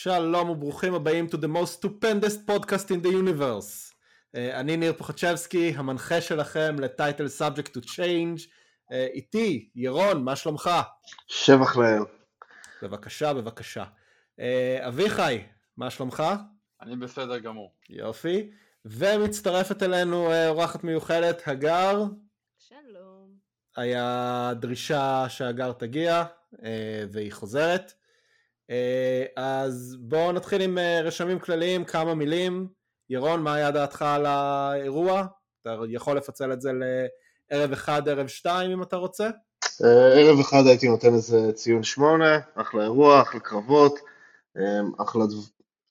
שלום וברוכים הבאים to the most stupendous podcast in the universe. Uh, אני ניר פוחצ'בסקי, המנחה שלכם לטייטל subject to change. Uh, איתי, ירון, מה שלומך? שבח לאל. בבקשה, בבקשה. Uh, אביחי, מה שלומך? אני בסדר גמור. יופי. ומצטרפת אלינו אורחת מיוחדת, הגר. שלום. היה דרישה שהגר תגיע, uh, והיא חוזרת. אה, אז בואו נתחיל עם אה, רשמים כלליים, כמה מילים. ירון, מה היה דעתך על האירוע? אתה יכול לפצל את זה לערב אחד, ערב שתיים אם אתה רוצה? אה, ערב אחד הייתי נותן איזה ציון שמונה, אחלה אירוע, אחלה קרבות, אחלה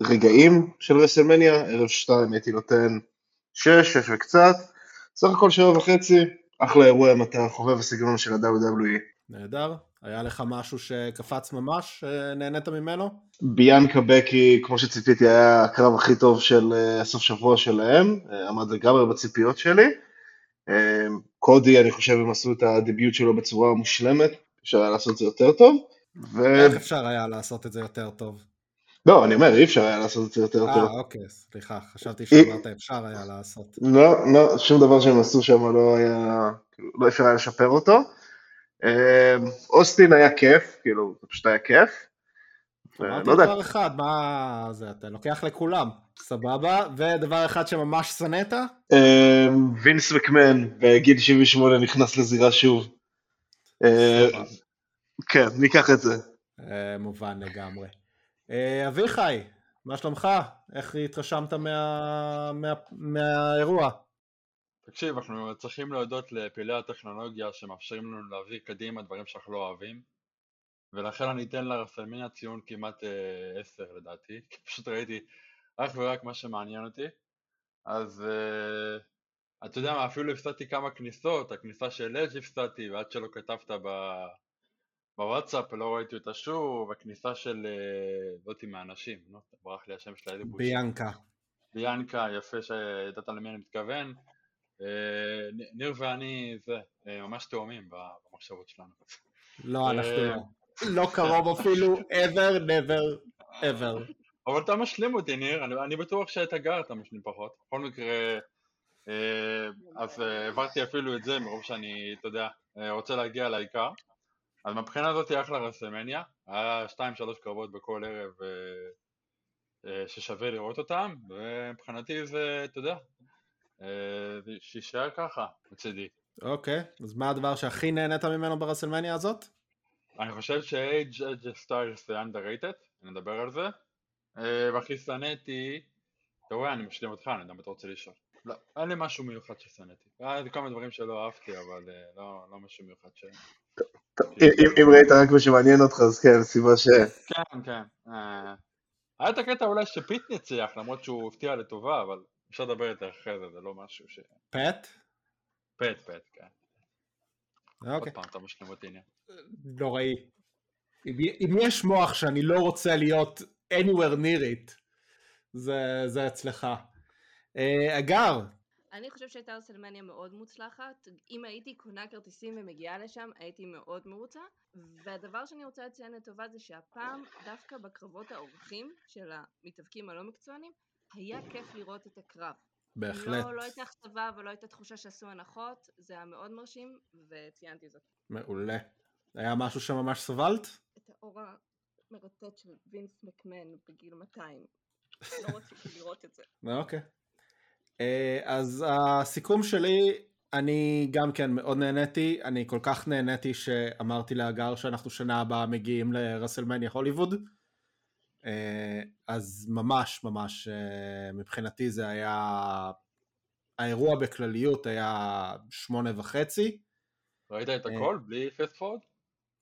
רגעים של רסלמניה, ערב שתיים הייתי נותן שש, שש וקצת, סך הכל שבע וחצי, אחלה אירוע אם אתה חובב הסגנון של ה-WWE. נהדר. היה לך משהו שקפץ ממש, נהנית ממנו? ביאנקה בקי, כמו שציפיתי, היה הקרב הכי טוב של אה, הסוף שבוע שלהם, אה, עמד לגמרי בציפיות שלי. אה, קודי, אני חושב, הם עשו את הדיביוט שלו בצורה מושלמת, אפשר היה לעשות את זה יותר טוב. ו... איך אפשר היה לעשות את זה יותר טוב? לא, אני אומר, אי אפשר היה לעשות את זה יותר טוב. אה, אוקיי, סליחה, חשבתי שאמרת אפשר היה לעשות. לא, לא, שום דבר שהם עשו שם לא היה, לא אפשר היה לשפר אותו. אמ, אוסטין היה כיף, כאילו, זה פשוט היה כיף. אמרתי לא דבר אחד, מה זה, אתה לוקח לכולם, סבבה, ודבר אחד שממש שנאת? אמ, וינס מקמן בגיל 78 נכנס לזירה שוב. אמ, כן, ניקח את זה. מובן לגמרי. אה, אביחי, מה שלומך? איך התרשמת מהאירוע? תקשיב, אנחנו צריכים להודות לפעילי הטכנולוגיה שמאפשרים לנו להביא קדימה דברים שאנחנו לא אוהבים ולכן אני אתן לרסלמניה ציון כמעט אה, עשר uh, לדעתי, כי פשוט ראיתי אך ורק מה שמעניין אותי. אז uh, אתה יודע מה, אפילו הפסדתי כמה כניסות, הכניסה של אג' הפסדתי ועד שלא כתבת ב... בוואטסאפ לא ראיתי אותה שוב, הכניסה של uh, זאתי מהאנשים, נו, ברח לי השם שלה, ביאנקה. ביאנקה, יפה שידעת למי אני מתכוון. אה, ניר ואני זה, אה, ממש תאומים במחשבות שלנו. לא, אנחנו לא. לא קרוב אפילו, ever, never, ever. אבל אתה משלים אותי ניר, אני, אני בטוח שאתה גר אתה משלים פחות. בכל מקרה, אה, אז העברתי אפילו את זה מרוב שאני, אתה יודע, רוצה להגיע לעיקר. אז מבחינה זאת היא אחלה רסמניה, היה 2-3 קרבות בכל ערב ששווה לראות אותם, ומבחינתי זה, אתה יודע, אה, שישאר ככה, מצידי. אוקיי, אז מה הדבר שהכי נהנית ממנו ברסלמניה הזאת? אני חושב ש-Age סטיילס זה underrated, נדבר על זה. אה, והכי שנאתי, אתה רואה, אני משלים אותך, אני יודע מה אתה רוצה לשאול. לא, אין לי משהו מיוחד ששנאתי. היה לי כמה דברים שלא אהבתי, אבל אה, לא, לא משהו מיוחד ש... אם ראית רק מה שמעניין אותך, אז כן, סיבה ש... כן, כן. היה את הקטע אולי שפיט ניצח, למרות שהוא הפתיע לטובה, אבל אפשר לדבר יותר אחרי זה, זה לא משהו ש... פט? פט, פט, כן. אוקיי. עוד פעם אתה משלים אותי עניין. נוראי. אם יש מוח שאני לא רוצה להיות anywhere near it, זה אצלך. אה, אגר. אני חושב שהייתה רסלמניה מאוד מוצלחת. אם הייתי קונה כרטיסים ומגיעה לשם, הייתי מאוד מרוצה. והדבר שאני רוצה לציין לטובה זה שהפעם, דווקא בקרבות האורחים של המתאבקים הלא מקצוענים, היה כיף לראות את הקרב. בהחלט. לא, לא הייתה אכזבה ולא הייתה תחושה שעשו הנחות, זה היה מאוד מרשים, וציינתי זאת. מעולה. היה משהו שממש סבלת? את האור המרטט של וינס מקמן בגיל 200. לא רציתי לראות את זה. אוקיי. אה, אז הסיכום שלי, אני גם כן מאוד נהניתי, אני כל כך נהניתי שאמרתי להגר שאנחנו שנה הבאה מגיעים לרסלמניה הוליווד. אה, אז ממש ממש אה, מבחינתי זה היה, האירוע בכלליות היה שמונה וחצי. ראית את הכל אה, בלי פסט פורוד?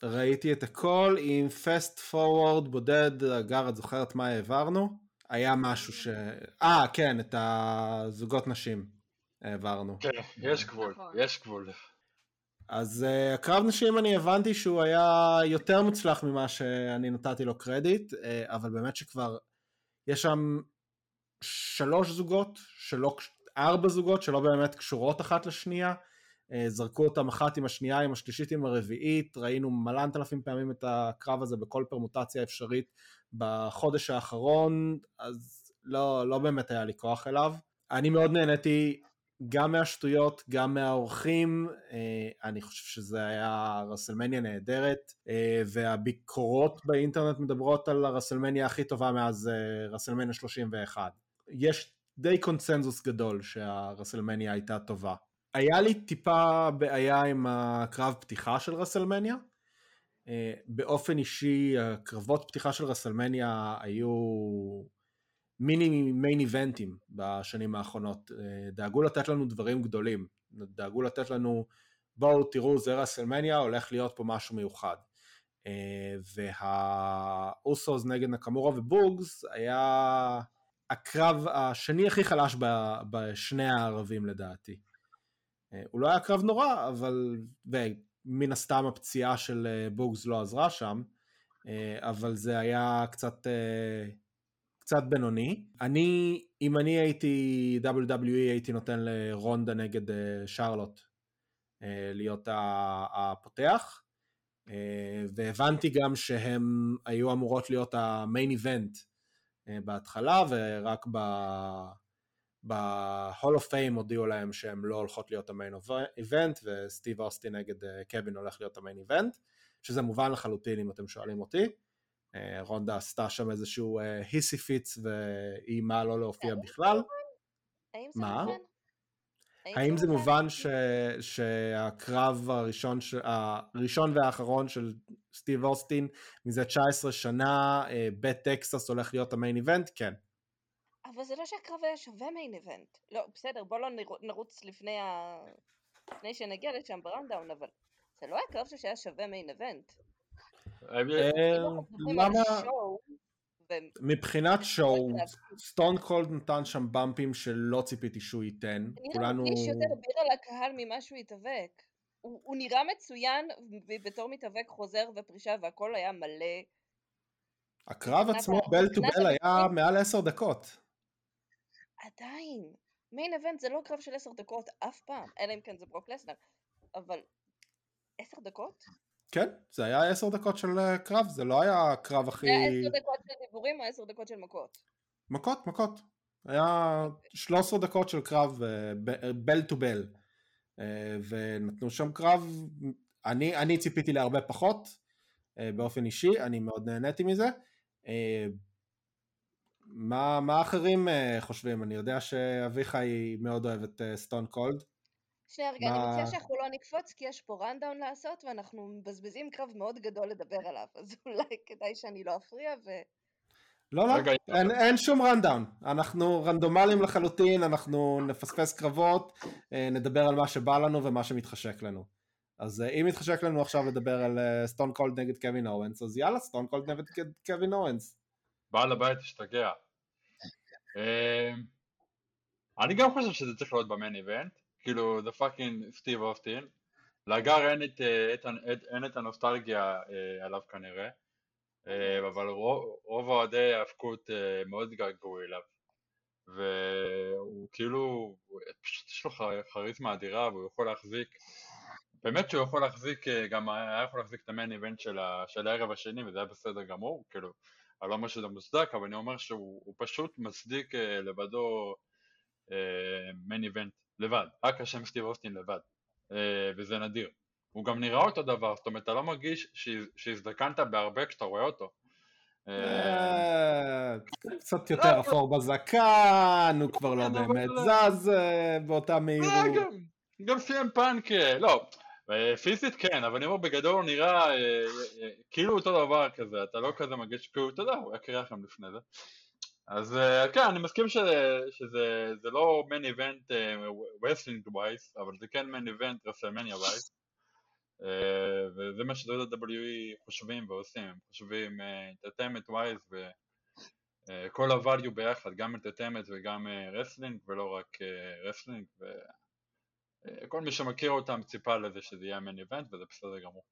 ראיתי את הכל עם פסט פורוורד בודד, אגר את זוכרת מה העברנו? היה משהו ש... אה כן, את הזוגות נשים העברנו. כן, יש גבול, נכון. יש גבול. אז uh, הקרב נשים אני הבנתי שהוא היה יותר מוצלח ממה שאני נתתי לו קרדיט, uh, אבל באמת שכבר יש שם שלוש זוגות, שלא, ארבע זוגות שלא באמת קשורות אחת לשנייה, אה, זרקו אותם אחת עם השנייה, עם השלישית, עם הרביעית, ראינו מלנת אלפים פעמים את הקרב הזה בכל פרמוטציה אפשרית בחודש האחרון, אז לא, לא באמת היה לי כוח אליו. אני מאוד נהניתי גם מהשטויות, גם מהאורחים, אה, אני חושב שזה היה רסלמניה נהדרת, אה, והביקורות באינטרנט מדברות על הרסלמניה הכי טובה מאז רסלמניה 31. יש די קונצנזוס גדול שהרסלמניה הייתה טובה. היה לי טיפה בעיה עם הקרב פתיחה של רסלמניה. אה, באופן אישי, הקרבות פתיחה של רסלמניה היו מיני main eventים בשנים האחרונות. אה, דאגו לתת לנו דברים גדולים. דאגו לתת לנו, בואו תראו, זה רסלמניה, הולך להיות פה משהו מיוחד. אה, והאוסוס נגד נקמורה ובוגס היה הקרב השני הכי חלש בשני הערבים לדעתי. אה, הוא לא היה קרב נורא, אבל, ומן הסתם הפציעה של בוגס לא עזרה שם, אבל זה היה קצת, קצת בינוני. אני, אם אני הייתי WWE הייתי נותן לרונדה נגד שרלוט להיות הפותח, והבנתי גם שהם היו אמורות להיות המיין איבנט בהתחלה, ורק ב... ב-Hall of Fame הודיעו להם שהם לא הולכות להיות המיין איבנט וסטיב אוסטין נגד אה, קווין הולך להיות המיין איבנט שזה מובן לחלוטין אם אתם שואלים אותי אה, רונדה עשתה שם איזשהו היסי אה, פיץ ואיימה לא להופיע בכלל מה? האם זה מובן ש... שהקרב הראשון, ש... הראשון והאחרון של סטיב אוסטין מזה 19 שנה בטקסס הולך להיות ה main event? כן. אבל זה לא שהקרב היה שווה main event. לא, בסדר, בוא לא נרוץ לפני ה... לפני שנגיע לשם ב rundown, אבל זה לא היה קרב שהיה שווה main event. אה, למה... מבחינת show, סטון קולד נתן שם bumpים שלא ציפיתי שהוא ייתן. כולנו... אני מרגיש יותר beer על הקהל ממה שהוא התאבק. הוא נראה מצוין, ובתור מתאבק חוזר ופרישה והכל היה מלא. הקרב עצמו, bell to bell, היה מעל עשר דקות. עדיין, main event זה לא קרב של עשר דקות אף פעם, אלא אם כן זה ברוק לסנר, אבל עשר דקות? כן, זה היה עשר דקות של אה, קרב, זה לא היה הקרב הכי... זה היה עשר דקות של דיבורים או עשר דקות של מכות? מכות, מכות. היה 13 דקות של קרב בל טו בל, ונתנו שם קרב, אני, אני ציפיתי להרבה פחות אה, באופן אישי, אני מאוד נהניתי מזה. אה, מה, מה אחרים חושבים? אני יודע שאביחי מאוד אוהב את סטון קולד. שנייה רגע, מה... אני מציעה שאנחנו לא נקפוץ כי יש פה rundown לעשות ואנחנו מבזבזים קרב מאוד גדול לדבר עליו, אז אולי כדאי שאני לא אפריע ו... לא, לא, אין, אין שום rundown, אנחנו רנדומליים לחלוטין, אנחנו נפספס קרבות, אה, נדבר על מה שבא לנו ומה שמתחשק לנו. אז אה, אם מתחשק לנו עכשיו לדבר על סטון קולד נגד קווין אוונס, אז יאללה, סטון קולד נגד קווין אוונס. בעל הבית השתגע. אני גם חושב שזה צריך להיות ב main event, כאילו זה fucking סטיב אוסטין, לאגר אין את, אה, אין את הנוסטלגיה אה, עליו כנראה, אה, אבל רוב, רוב אוהדי ההאבקות מאוד געגעו אליו, והוא כאילו, פשוט יש לו כריזמה אדירה והוא יכול להחזיק, באמת שהוא יכול להחזיק, גם היה יכול להחזיק את ה main event של, של הערב השני וזה היה בסדר גמור, כאילו אני לא אומר שזה מוצדק, אבל אני אומר שהוא פשוט מצדיק לבדו מיין איבנט לבד, רק השם סטיב אוסטין לבד, אה, וזה נדיר. הוא גם נראה אותו דבר, זאת אומרת אתה לא מרגיש שהזדקנת בהרבה כשאתה רואה אותו. קצת יותר אפור בזקן, הוא כבר לא באמת זז באותה מהירות. גם סיים פאנק, לא, אה, פיזית כן, אבל אני אומר בגדול הוא נראה אה, אה, כאילו אותו דבר כזה, אתה לא כזה מרגיש, כאילו, אתה יודע, הוא היה קריאה לכם לפני זה. אז כן, אני מסכים שזה לא main event wrestling wise, אבל זה כן main event רסלמניה wise. וזה מה ש-WWE חושבים ועושים, הם חושבים entertainment wise וכל ה-value ביחד, גם entertainment וגם wrestling ולא רק wrestling. כל מי שמכיר אותם ציפה לזה שזה יהיה main event וזה בסדר גמור.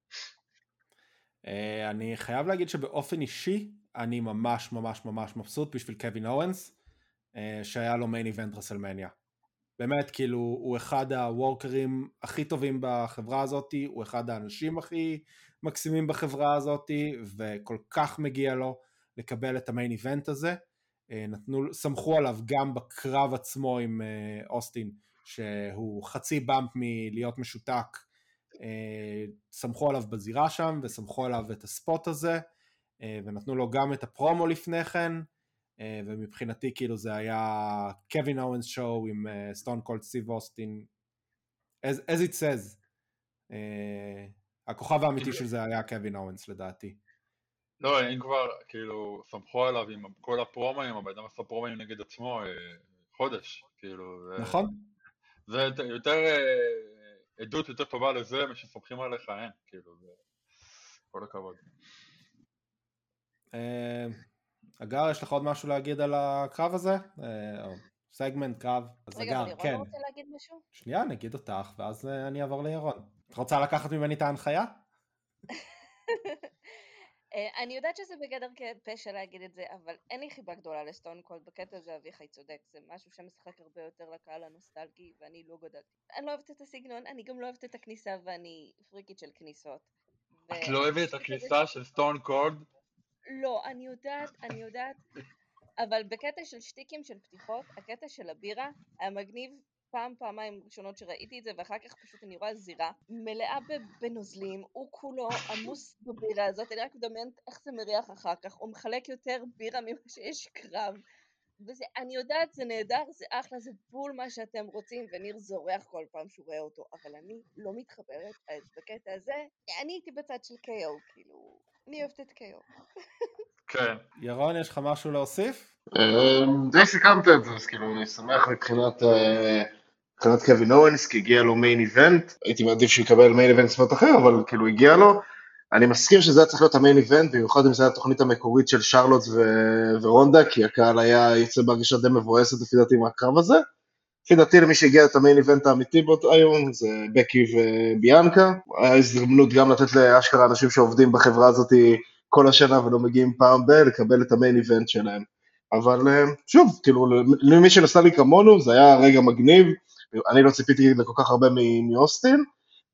אה, אני חייב להגיד שבאופן אישי אני ממש ממש ממש מבסוט בשביל קווין אוונס אה, שהיה לו main event רסלמניה. באמת, כאילו, הוא אחד ה workerים הכי טובים בחברה הזאת, הוא אחד האנשים הכי מקסימים בחברה הזאת, וכל כך מגיע לו לקבל את ה main event הזה. אה, נתנו, סמכו עליו גם בקרב עצמו עם אוסטין, שהוא חצי bump מלהיות משותק, סמכו עליו בזירה שם, וסמכו עליו את ה spot הזה, ונתנו לו גם את הפרומו לפני כן, ומבחינתי כאילו זה היה קווין אוונס show עם סטון קולד סטיב אוסטין, as, it says. הכוכב האמיתי של זה היה קווין אוונס לדעתי. לא, אם כבר, כאילו, סמכו עליו עם כל הפרומואים, הבן אדם עשה פרומואים נגד עצמו אה, חודש, כאילו. נכון. זה יותר, אה, עדות יותר טובה לזה משסומכים עליך אין, כאילו, כל הכבוד. אגר, יש לך עוד משהו להגיד על הקרב הזה? סגמנט, קרב, אז אגר, כן. רגע, אבל ירון רוצה להגיד משהו? שנייה, נגיד אותך, ואז אני אעבור לירון. את רוצה לקחת ממני את ההנחיה? אה, אני יודעת שזה בגדר פשע להגיד את זה, אבל אין לי חיבה גדולה לסטון קולד, בקטע הזה אביחי צודק, זה משהו שמשחק הרבה יותר לקהל הנוסטלגי, ואני לא גדלתי. אני לא אוהבת את הסגנון, אני גם לא אוהבת את הכניסה, ואני פריקית של כניסות. את לא אוהבת את הכניסה של סטון קולד? לא, אני יודעת, אני יודעת, אבל בקטע של שטיקים של פתיחות, הקטע של הבירה היה מגניב פעם, פעמיים ראשונות שראיתי את זה, ואחר כך פשוט אני רואה זירה מלאה בנוזלים, הוא כולו עמוס בבירה הזאת, אני רק מדמיינת איך זה מריח אחר כך, הוא מחלק יותר בירה ממה שיש קרב. וזה, אני יודעת, זה נהדר, זה אחלה, זה בול מה שאתם רוצים, וניר זורח כל פעם שהוא רואה אותו, אבל אני לא מתחברת, אז בקטע הזה, אני הייתי בצד של קיו, כאילו, אני אוהבת את קיו. כן. ירון, יש לך משהו להוסיף? אמ, די סיכמת את זה, אז כאילו, אני שמח מבחינת אה, מבחינת קווין אורנס, כי הגיע לו מיין איבנט, הייתי מעדיף שיקבל מיין איבנט ספורט אחר, אבל כאילו הגיע לו. אני מסכים שזה היה צריך להיות המיין איבנט, במיוחד אם זו הייתה התוכנית המקורית של שרלוט ו- ורונדה, כי הקהל היה יוצא בהרגישה די מבואסת לפי דעתי מהקרב הזה. לפי דעתי למי שהגיע את המיין איבנט האמיתי באותו היום זה בקי וביאנקה. היה הזדמנות גם לתת לאשכרה אנשים שעובדים בחברה הזאת כל השנה ולא מגיעים פעם ב- לקבל את המיין איבנט שלהם. אבל אה, שוב, כאילו למי שנסע לי כמונו זה היה רגע מגניב, אני לא ציפיתי לכל כך הרבה מאוסטין,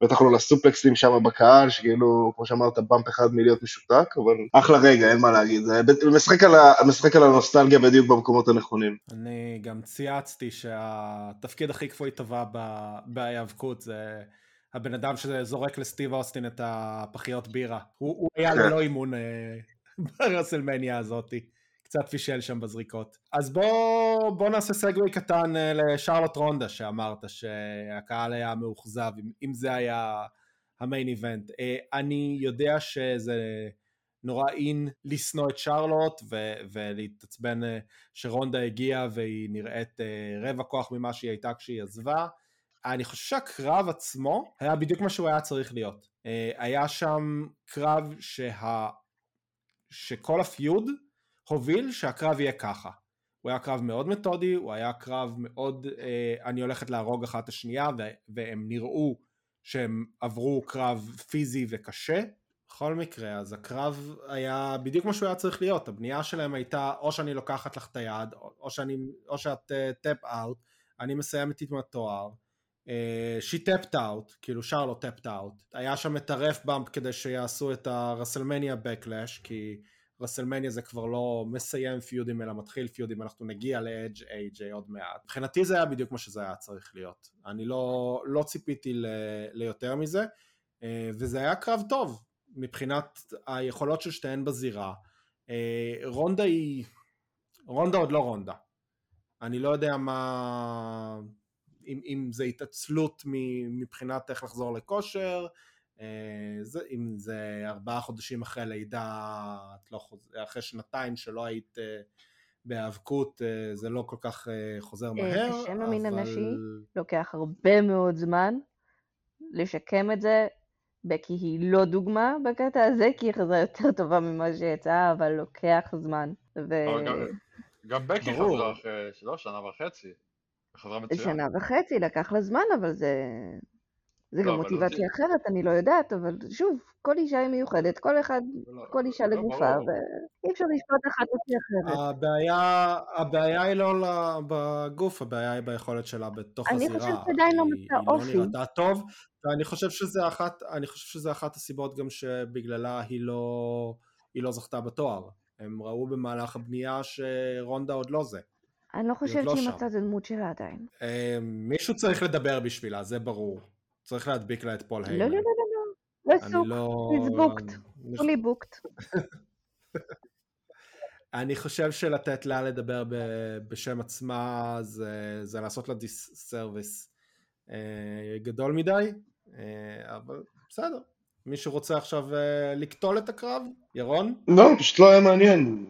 בטח לא לסופלקסים שם בקהל, שכאילו, כמו שאמרת, באמפ אחד מלהיות משותק, אבל אחלה רגע, אין מה להגיד, זה משחק על, משחק על הנוסטלגיה בדיוק במקומות הנכונים. אני גם צייצתי שהתפקיד הכי כפוי טובה בהיאבקות זה הבן אדם שזורק לסטיב אוסטין את הפחיות בירה. הוא, הוא היה כן. ללא אימון אה, ברסלמניה הזאתי. קצת פישל שם בזריקות. אז בוא, בוא נעשה סגווי קטן אה, לשרלוט רונדה שאמרת שהקהל היה מאוכזב אם, אם זה היה המיין איבנט. אה, אני יודע שזה נורא אין לשנוא את שרלוט ו- ולהתעצבן אה, שרונדה הגיעה והיא נראית רבע כוח ממה שהיא הייתה כשהיא עזבה. אני חושב שהקרב עצמו היה בדיוק מה שהוא היה צריך להיות. היה שם קרב שה... שכל הפיוד הוביל שהקרב יהיה ככה. הוא היה קרב מאוד מתודי, הוא היה קרב מאוד, אה, אני הולכת להרוג אחת את השנייה, והם נראו שהם עברו קרב פיזי וקשה. בכל מקרה, אז הקרב היה בדיוק מה שהוא היה צריך להיות, הבנייה שלהם הייתה או שאני לוקחת לך את היד, או, שאני, או שאת טאפ uh, אאוט, אני מסיימת עם התואר. שהיא tapped out, כאילו שרלו tapped out. היה שם את ה ref bump כדי שיעשו את הרסלמניה ב Backlash, כי רסלמניה זה כבר לא מסיים feudים אלא מתחיל feudים, אנחנו נגיע לאדג' איי-ג'יי עוד מעט. מבחינתי זה היה בדיוק מה שזה היה צריך להיות. אני לא, לא ציפיתי ל, ליותר מזה, אה, וזה היה קרב טוב מבחינת היכולות של שתיהן בזירה. אה, רונדה היא... רונדה עוד לא רונדה. אני לא יודע מה... אם, אם זה התעצלות מבחינת איך לחזור לכושר, זה, אם זה ארבעה חודשים אחרי לידה, את לא חוז... אחרי שנתיים שלא היית אה, בהיאבקות, אה, זה לא כל כך חוזר מהר. בשם המין אבל... הנשי לוקח הרבה מאוד זמן לשקם את זה. בקי היא לא דוגמה בקטע הזה, כי היא חזרה יותר טובה ממה שיצאה, אבל לוקח זמן. ו... גם, גם בקי חזרה אחרי, לא, שנה וחצי. חזרה מצוין. שנה וחצי, לקח לה זמן, אבל זה... זה לא, גם אבל מוטיבציה אותי- אחרת, אני לא יודעת, אבל שוב, כל אישה היא מיוחדת, כל אחד, לא, כל אישה לא, לגופה. ואי אפשר לשפוט אחת לפי אחרת. הבעיה, הבעיה היא לא בגוף, הבעיה היא ביכולת שלה בתוך אני הזירה. חושבת שעדיין לא מצא היא לא אופי. נראתה טוב, ואני חושב שזה אחת, אני חושב שזה אחת הסיבות גם שבגללה היא לא, היא לא זכתה בתואר. הם ראו במהלך הבנייה שרונדה עוד לא זה. אני לא חושבת לא שהיא. מצאה את הדמות שלה עדיין. אה, מישהו צריך לדבר בשבילה, זה ברור. צריך להדביק לה את פול לא, היימן. לא, לא, לא, לא. לא אני עסוק. It's booked. אני fully booked. אני חושב שלתת לה לדבר בשם עצמה זה, זה לעשות לה disservice אה, גדול מדי, אה, אבל בסדר. מישהו רוצה עכשיו אה, לקטול את הקרב? ירון? לא, פשוט לא היה מעניין.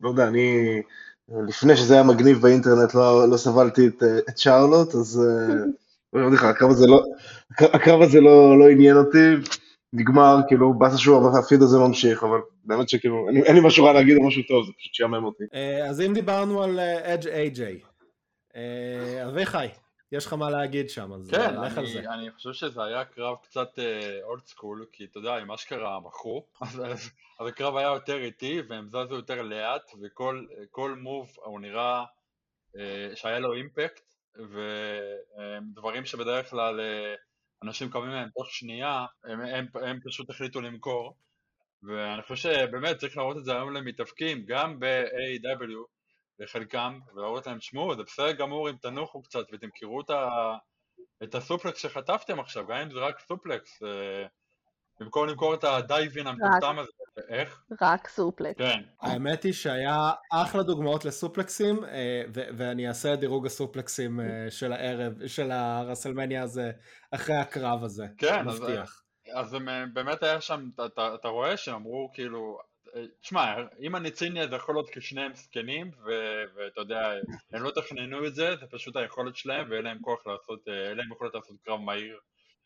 לא יודע, אני... לפני שזה היה מגניב באינטרנט לא, לא סבלתי את, את שרלוט, אז אה, אני אומר לך, הקרב הזה לא, הקרב הזה לא, לא עניין אותי, נגמר, כאילו, באסה שוב, הפיד הזה ממשיך, אבל באמת שכאילו, אין, אין לי משהו רע להגיד או משהו טוב, זה פשוט שיאמם אותי. אה, אז אם דיברנו על אדג' איי-ג'יי, אביחי, יש לך מה להגיד שם, אז כן, אה, לך על זה. אני, אני חושב שזה היה קרב קצת אולד סקול, כי אתה יודע, עם אשכרה מכרו, אז, אז, אז הקרב היה יותר איטי, והם זזו יותר לאט, וכל כל מוב הוא נראה אה, שהיה לו אימפקט, ודברים שבדרך כלל אה, אנשים קמים מהם תוך שנייה, הם, הם, הם פשוט החליטו למכור, ואני חושב שבאמת צריך להראות את זה היום למתאבקים, גם ב-AW, לחלקם, ולהראות להם, שמעו, זה בסדר גמור אם תנוחו קצת ותמכרו את, ה... את ה suplex שחטפתם עכשיו, גם אם זה רק suplex, אה, במקום למכור את ה diving המטומטם הזה. איך? רק suplex. כן. האמת היא שהיה אחלה דוגמאות לסופלקסים, אה, ו- ואני אעשה את דירוג הסופלקסים אה, של הערב, של הרסלמניה הזה, אחרי הקרב הזה. כן, אז- מבטיח. אז הם, אה, באמת היה שם, אתה- אתה, אתה רואה שהם אמרו כאילו, תשמע, אם אני ציני אז יכול להיות כי שניהם זקנים, ו- ואתה יודע, הם לא תכננו את זה, זה פשוט היכולת שלהם, ואין להם כוח לעשות, אין להם יכולת לעשות קרב מהיר,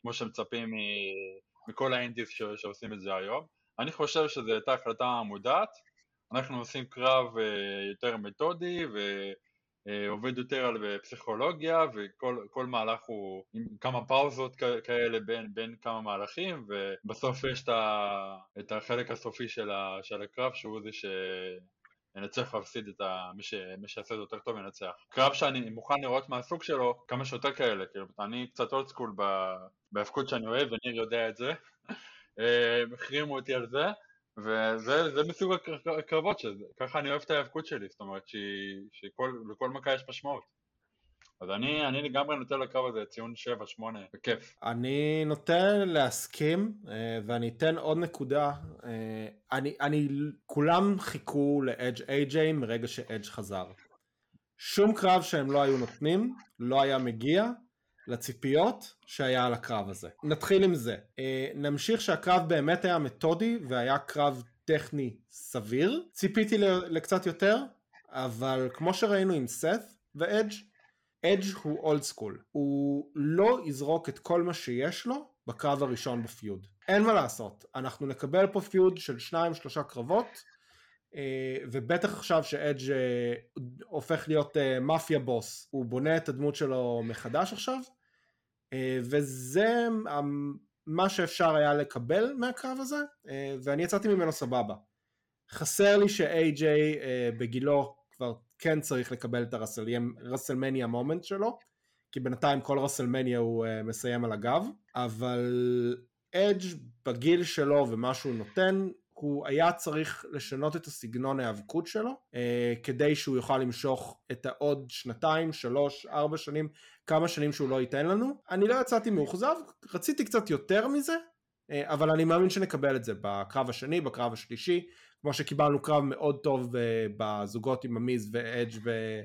כמו שמצפים מ- מכל האינדיס ש- שעושים את זה היום. אני חושב שזו הייתה החלטה מודעת, אנחנו עושים קרב אה, יותר מתודי, ועובד יותר על פסיכולוגיה, וכל כל מהלך הוא עם כמה פאוזות כאלה בין, בין כמה מהלכים, ובסוף יש את, החלק הסופי של, הקרב, שהוא זה ש... ינצח להפסיד את ה... מי, ש... מי שיעשה את זה יותר טוב ינצח. קרב שאני מוכן לראות מהסוג שלו, כמה שיותר כאלה, כאילו, אני קצת אולד סקול. בהאבקות שאני אוהב, וניר יודע את זה. אה, החרימו אותי על זה, וזה זה מסוג הקר- הקרבות, שככה אני אוהב את ההיאבקות שלי, זאת אומרת שלכל מכה יש משמעות. אז אני, אני לגמרי נותן לקרב הזה ציון 7-8, בכיף. אני נוטה להסכים, אה, ואני אתן עוד נקודה. אה, אני, אני, כולם חיכו לאדג' איי-ג'יי מרגע שאדג' חזר. שום קרב שהם לא היו נותנים, לא היה מגיע לציפיות שהיה על הקרב הזה. נתחיל עם זה. אה, נמשיך שהקרב באמת היה מתודי והיה קרב טכני סביר. ציפיתי לקצת יותר, אבל כמו שראינו עם סת ואדג', אדג' הוא אולד סקול. הוא לא יזרוק את כל מה שיש לו בקרב הראשון בפיוד. אין מה לעשות. אנחנו נקבל פה פיוד של שניים שלושה קרבות, אה, ובטח עכשיו שאדג' אה, הופך להיות מאפיה בוס. הוא בונה את הדמות שלו מחדש עכשיו, וזה המ- מה שאפשר היה לקבל מהקרב הזה, אה, ואני יצאתי ממנו סבבה. חסר לי ש-AJ אה, בגילו כבר כן צריך לקבל את הרסלמניה moment שלו, כי בינתיים כל רסלמניה הוא אה, מסיים על הגב, אבל אדג' בגיל שלו ומה שהוא נותן, הוא היה צריך לשנות את הסגנון ההיאבקות שלו, אה, כדי שהוא יוכל למשוך את העוד שנתיים, שלוש, ארבע שנים, כמה שנים שהוא לא ייתן לנו. אני לא יצאתי מאוכזב, רציתי קצת יותר מזה, אה, אבל אני מאמין שנקבל את זה בקרב השני, בקרב השלישי, כמו שקיבלנו קרב מאוד טוב אה, בזוגות עם המיז ואדג' ו-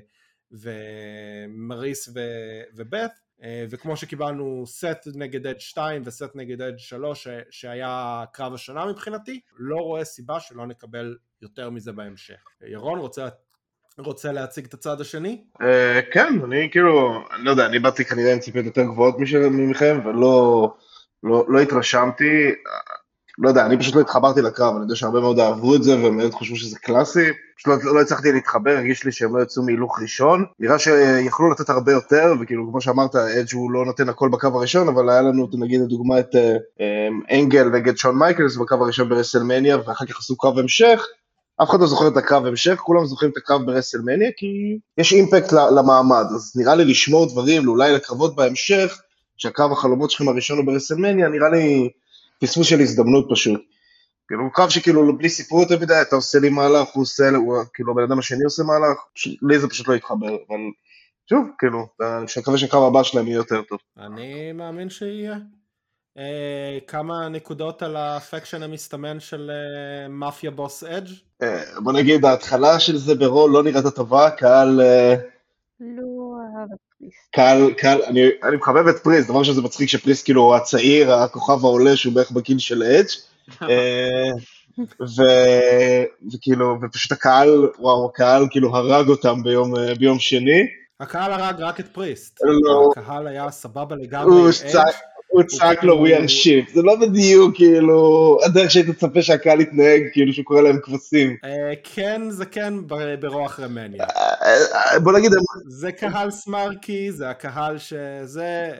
ומריס ו- אה, וכמו שקיבלנו סט נגד אדג' 2 וסט נגד אדג' 3 ש- שהיה קרב השנה מבחינתי, לא רואה סיבה שלא נקבל יותר מזה בהמשך. ירון, רוצה, רוצה להציג את הצד השני? אה, כן, אני כאילו, אני לא יודע, אני באתי כנראה עם ציפיות יותר גבוהות מכם, ולא לא, לא התרשמתי. לא יודע, אני פשוט לא התחברתי לקרב, אני יודע שהרבה מאוד אהבו את זה והם באמת חשבו שזה קלאסי, פשוט לא, לא הצלחתי להתחבר, הרגיש לי שהם לא יצאו מהילוך ראשון, נראה שיכלו לתת הרבה יותר, וכאילו כמו שאמרת, אדג' הוא לא נותן הכל בקו הראשון, אבל היה לנו נגיד לדוגמה את אה, אה, אנגל נגד שון מייקלס בקו הראשון ברסלמניה, ואחר כך עשו קרב המשך, אף אחד לא זוכר את הקרב המשך, כולם זוכרים את הקרב ברסלמניה, כי יש אימפקט למעמד, אז נראה לי לשמור דברים, אולי לקרבות בהמשך, שהקרב החלומות שלכם הראשון הוא ברסלמניה, נראה לי פספוס של הזדמנות פשוט. כאילו, קרב שכאילו בלי סיפור יותר מדי, אתה עושה לי מהלך, הוא עושה, הוא, כאילו הבן אדם השני עושה מהלך, לי זה פשוט לא יתחבר, אבל שוב, כאילו, אני מקווה שהקרב הבא שלהם יהיה יותר טוב. אני מאמין שיהיה. אה, כמה נקודות על הפקשן המסתמן של אה, מאפיה בוס אדג'? אה, בוא נגיד, ההתחלה של זה ברול לא נראית טובה, קהל... אה, לא קהל, קהל, אני, אני מחבב את פריסט, דבר שזה מצחיק שפריסט כאילו הוא הצעיר, הכוכב העולה שהוא בערך בגיל של אדג', אה, ו- וכאילו, ופשוט הקהל, וואו, הקהל כאילו הרג אותם ביום, אה, ביום שני. הקהל הרג רק את פריסט. לא. הקהל היה סבבה לגמרי הוא צעק-. הוא צעק לו we are shit, זה לא בדיוק כאילו הדרך שהיית מצפה שהקהל יתנהג כאילו שהוא קורא להם כבשים. אה, כן, זה כן ברוח רמניה. אה, אה, בוא נגיד, זה קהל סמרקי, זה הקהל שזה,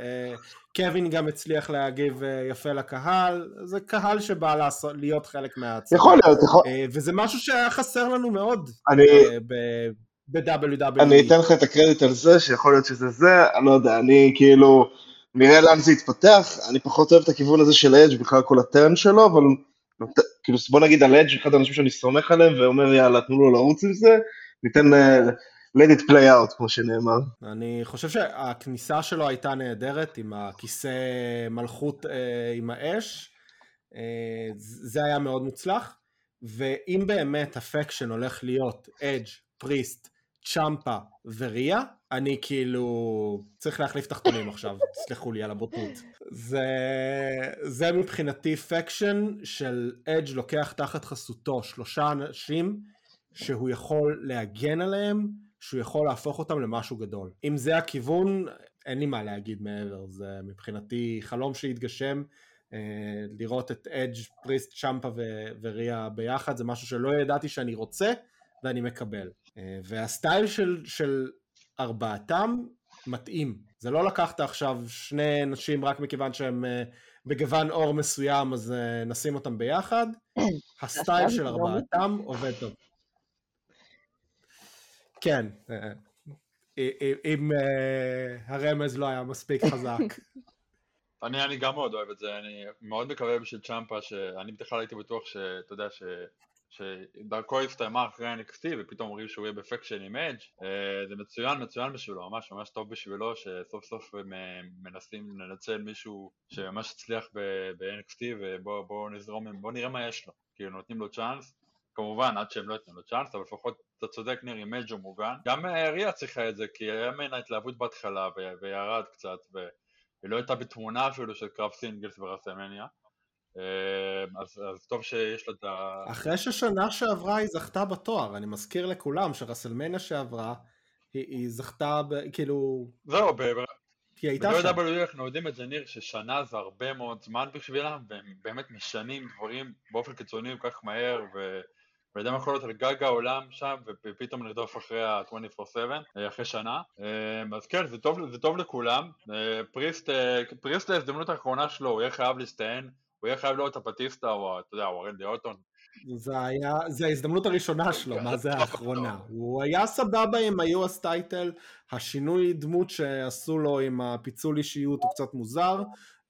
קווין גם הצליח להגיב יפה לקהל, זה קהל שבא לעשות, להיות חלק מהצד. יכול להיות, יכול, וזה משהו שהיה חסר לנו מאוד אני, ב-WWE. אני אתן לך את הקרדיט על זה, שיכול להיות שזה זה, אני לא יודע, אני כאילו, נראה לאן זה יתפתח, אני פחות אוהב את הכיוון הזה של אדג' בכלל כל הטרן שלו, אבל כאילו בוא נגיד על אדג' אחד האנשים שאני סומך עליהם ואומר יאללה תנו לו לרוץ עם זה, ניתן uh, let it play out כמו שנאמר. אני חושב שהכניסה שלו הייתה נהדרת עם הכיסא מלכות אה, עם האש, אה, זה היה מאוד מוצלח, ואם באמת הפקשן הולך להיות אדג', פריסט, צ'מפה וריה, אני כאילו צריך להחליף תחתונים עכשיו, תסלחו לי על הבוטות. זה, זה מבחינתי פקשן של אדג' לוקח תחת חסותו שלושה אנשים שהוא יכול להגן עליהם, שהוא יכול להפוך אותם למשהו גדול. אם זה הכיוון, אין לי מה להגיד מעבר, זה מבחינתי חלום שהתגשם. אה, לראות את אדג', פריסט, צ'מפה ו- וריה ביחד, זה משהו שלא ידעתי שאני רוצה ואני מקבל. אה, והסטייל של, של ארבעתם מתאים. זה לא לקחת עכשיו שני נשים רק מכיוון שהם אה, בגוון עור מסוים, אז אה, נשים אותם ביחד. הסטייל של ארבעתם עובד טוב. כן, אה, אם הרמז לא היה מספיק חזק. אני, אני גם מאוד אוהב את זה, אני מאוד מקווה בשביל צ'מפה, שאני בכלל הייתי בטוח שאתה יודע ש... שדרכו הסתיימה אחרי NXT ופתאום אומרים שהוא יהיה בפקשן עם אדג' זה מצוין מצוין בשבילו, ממש ממש טוב בשבילו שסוף סוף הם אה, מנסים לנצל מישהו שממש הצליח ב-NXT ובואו נזרום, בואו נראה מה יש לו, כאילו נותנים לו צ'אנס. כמובן עד שהם לא ייתנו לו צ'אנס אבל לפחות אתה צודק ניר עם אדג' הוא מוגן גם אה, ריה צריכה את זה כי היה ממנה התלהבות בהתחלה וירד קצת ו- היא לא הייתה בתמונה אפילו של קרב singles ברסלמניה. אה, אז, אז טוב שיש לה את ה... אחרי ששנה שעברה היא זכתה בתואר, אני מזכיר לכולם שרסלמניה שעברה, היא, היא זכתה, ב, כאילו, זהו, ב- היא הייתה שם. ב-WWE אנחנו יודעים את זה ניר, ששנה זה הרבה מאוד זמן בשבילם, והם באמת משנים דברים באופן קיצוני כל כך מהר, ו... ויודעים יכול להיות על גג העולם שם, ופתאום נרדוף אחרי ה-24/7, אה, אחרי שנה. אה, אז כן, זה טוב, זה טוב לכולם. אה, פריסט, אה, פריסט להזדמנות האחרונה שלו, הוא יהיה חייב להסתען, הוא יהיה חייב להיות הפטיסטה, או אתה יודע, או הרנדי אוטון. זה היה, זה ההזדמנות הראשונה שלו, מה זה האחרונה? הוא היה סבבה עם ה-US טייטל, השינוי דמות שעשו לו עם הפיצול אישיות הוא קצת מוזר,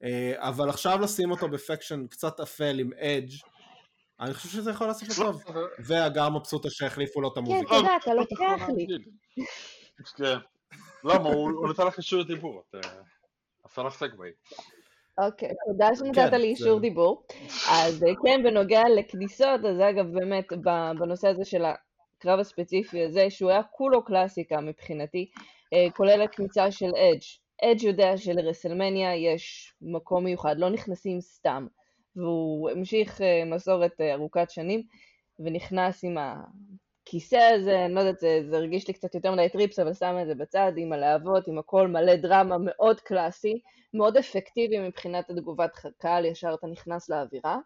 אה, אבל עכשיו לשים אותו בפקשן קצת אפל עם אדג', אני חושב שזה יכול לעשות לו טוב. והגר מבסוטה שהחליפו לו את כן, המוזיקה. תודה, אתה לוקח לי. כן. למה? הוא נתן לך אישור דיבור, את, עשה לך סגווי. אוקיי, תודה שנתת כן, לי אישור זה- דיבור. אז אה, כן, בנוגע לכניסות, אז אגב, באמת, בנושא הזה של הקרב הספציפי הזה, שהוא היה כולו קלאסיקה מבחינתי, אה, כולל הכניסה של אדג'. אדג' יודע שלרסלמניה יש מקום מיוחד, לא נכנסים סתם. והוא המשיך אה, מסורת ארוכת שנים, ונכנס עם הכיסא הזה, אני לא יודעת, זה, זה הרגיש לי קצת יותר מדי טריפס, אבל שם את זה בצד, עם הלהבות, עם הכל מלא דרמה, מאוד קלאסי. מאוד אפקטיבי מבחינת התגובת קהל, ישר אתה נכנס לאווירה.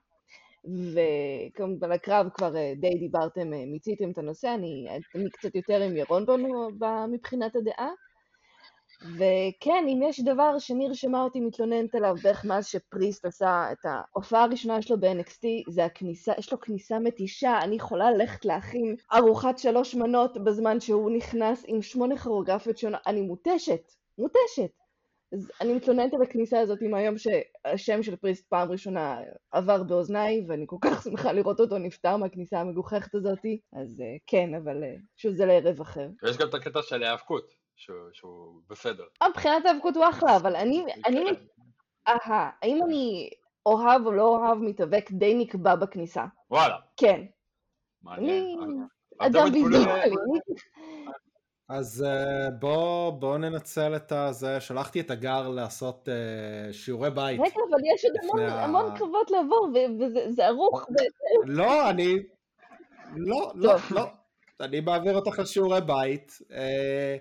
וכמובן הקרב כבר אה, די דיברתם, אה, מיציתם את הנושא, אני, אני קצת יותר עם ירון בנו מבחינת הדעה. וכן, אם יש דבר שניר שמע אותי מתלוננת עליו בערך מאז שפריסט עשה את ההופעה הראשונה שלו ב-NXT, זה הכניסה, יש לו כניסה מתישה, אני יכולה ללכת להכין ארוחת שלוש מנות בזמן שהוא נכנס עם שמונה כרוגרפיות שונות, אני מותשת, מותשת. אז אני מתלוננת על הכניסה הזאת מהיום שהשם של פריסט פעם ראשונה עבר באוזניי, ואני כל כך שמחה לראות אותו נפטר מהכניסה המגוחכת הזאת, אז אה, כן, אבל אה, שוב זה לערב אחר. ויש גם את הקטע של ההיאבקות, שהוא, שהוא בסדר. אה, מבחינת ההיאבקות הוא אחלה, אבל אני, אני, כן. אהה, האם אני אוהב או לא אוהב מתאבק די נקבע בכניסה? וואלה, כן. מעניין. אני אתם אדם ויזואלי, אז אה, בוא, בוא ננצל את הזה, שלחתי את הגר לעשות אה, שיעורי בית. רגע, אבל יש עוד המון, לפני ה- המון קרבות לעבור, ו- וזה זה ערוך, לא, אני... לא, לא. לא. אני מעביר אותך לשיעורי בית. אה,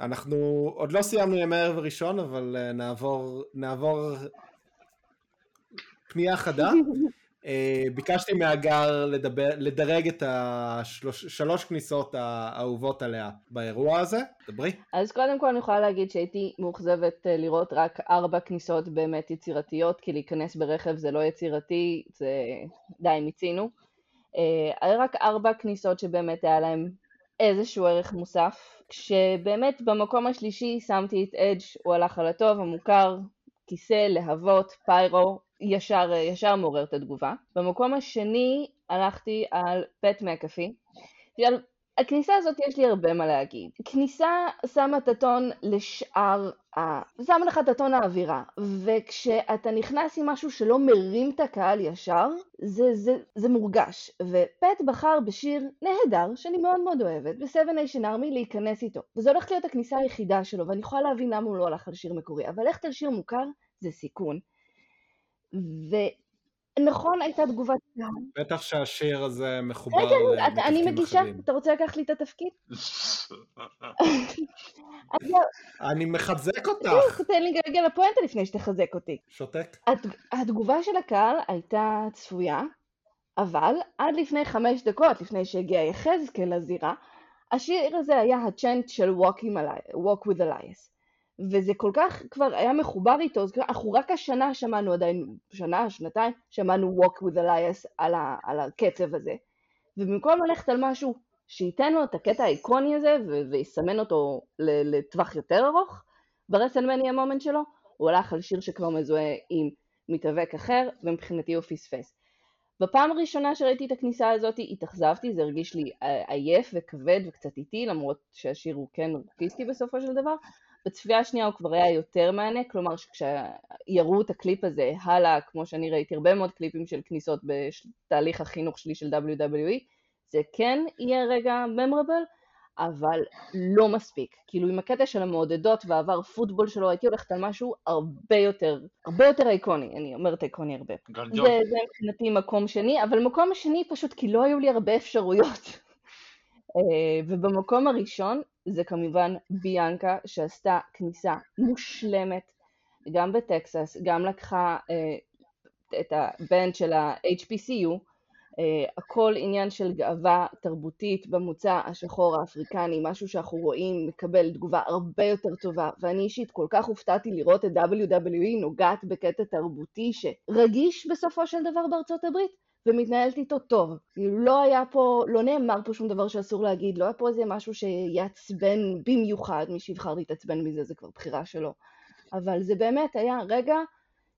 אנחנו עוד לא סיימנו ימי ערב ראשון, אבל אה, נעבור, נעבור פנייה חדה. אה, ביקשתי מהגר לדבר, לדרג את השלוש כניסות האהובות עליה באירוע הזה. דברי. אז קודם כל אני יכולה להגיד שהייתי מאוכזבת אה, לראות רק ארבע כניסות באמת יצירתיות, כי להיכנס ברכב זה לא יצירתי, זה די מיצינו. היה רק ארבע כניסות שבאמת היה להם איזשהו ערך מוסף, כשבאמת במקום השלישי שמתי את אדג', הוא הלך על הטוב, המוכר, כיסא, להבות, פיירו, ישר, ישר מעורר את התגובה. במקום השני הלכתי על פט מקאפי. הכניסה הזאת יש לי הרבה מה להגיד. כניסה שמה את הטון לשאר ה... שמה לך את הטון האווירה, וכשאתה נכנס עם משהו שלא מרים את הקהל ישר, זה, זה, זה מורגש. ופט בחר בשיר נהדר, שאני מאוד מאוד אוהבת, ב-7 Nation Army להיכנס איתו. וזו הולכת להיות הכניסה היחידה שלו, ואני יכולה להבין למה הוא לא הלך על שיר מקורי, אבל ללכת על שיר מוכר זה סיכון. ונכון הייתה תגובת קהל. בטח שהשיר הזה מחובר רגע, אתה- אני מגישה, אחרים. אתה רוצה לקחת לי את התפקיד? אז אני מחזק אותך. לא, תן לי רגע לפואנטה לפני שתחזק אותי. שותק. הת- התגובה של הקהל הייתה צפויה, אבל עד לפני חמש דקות, לפני שהגיע יחזקאל לזירה, השיר הזה היה הצ'אנט של Walk with Elias. וזה כל כך כבר היה מחובר איתו, אז אנחנו רק השנה שמענו עדיין, שנה, שנתיים, שמענו Walk with Elias על, ה, על הקצב הזה. ובמקום ללכת על משהו שייתן לו את הקטע האיקוני הזה ו- ויסמן אותו לטווח יותר ארוך, ברסלמניה ה moment שלו, הוא הלך על שיר שכבר מזוהה עם מתאבק אחר, ומבחינתי הוא פספס. בפעם הראשונה שראיתי את הכניסה הזאת התאכזבתי, זה הרגיש לי אה, עייף וכבד וקצת איטי, למרות שהשיר הוא כן רוקיסטי בסופו של דבר. בצפייה השנייה הוא כבר היה יותר מענה, כלומר שכשיראו את הקליפ הזה הלאה, כמו שאני ראיתי הרבה מאוד קליפים של כניסות בתהליך החינוך שלי של WWE, זה כן יהיה רגע ממרבל, אבל לא מספיק. כאילו עם הקטע של המעודדות והעבר פוטבול שלו, הייתי הולכת על משהו הרבה יותר, הרבה יותר איקוני, אני אומרת איקוני הרבה. זה, זה מבחינתי מקום שני, אבל מקום שני פשוט כי לא היו לי הרבה אפשרויות. אה, ובמקום הראשון זה כמובן ביאנקה שעשתה כניסה מושלמת גם בטקסס, גם לקחה אה, את הבנד של ה-HPCU, אה, הכל עניין של גאווה תרבותית במוצא השחור האפריקני, משהו שאנחנו רואים מקבל תגובה הרבה יותר טובה, ואני אישית כל כך הופתעתי לראות את WWE נוגעת בקטע תרבותי שרגיש בסופו של דבר בארצות הברית, ומתנהלת איתו טוב. כאילו לא היה פה, לא נאמר פה שום דבר שאסור להגיד, לא היה פה איזה משהו שיעצבן במיוחד, מי שיבחר להתעצבן מזה זה כבר בחירה שלו. אבל זה באמת היה רגע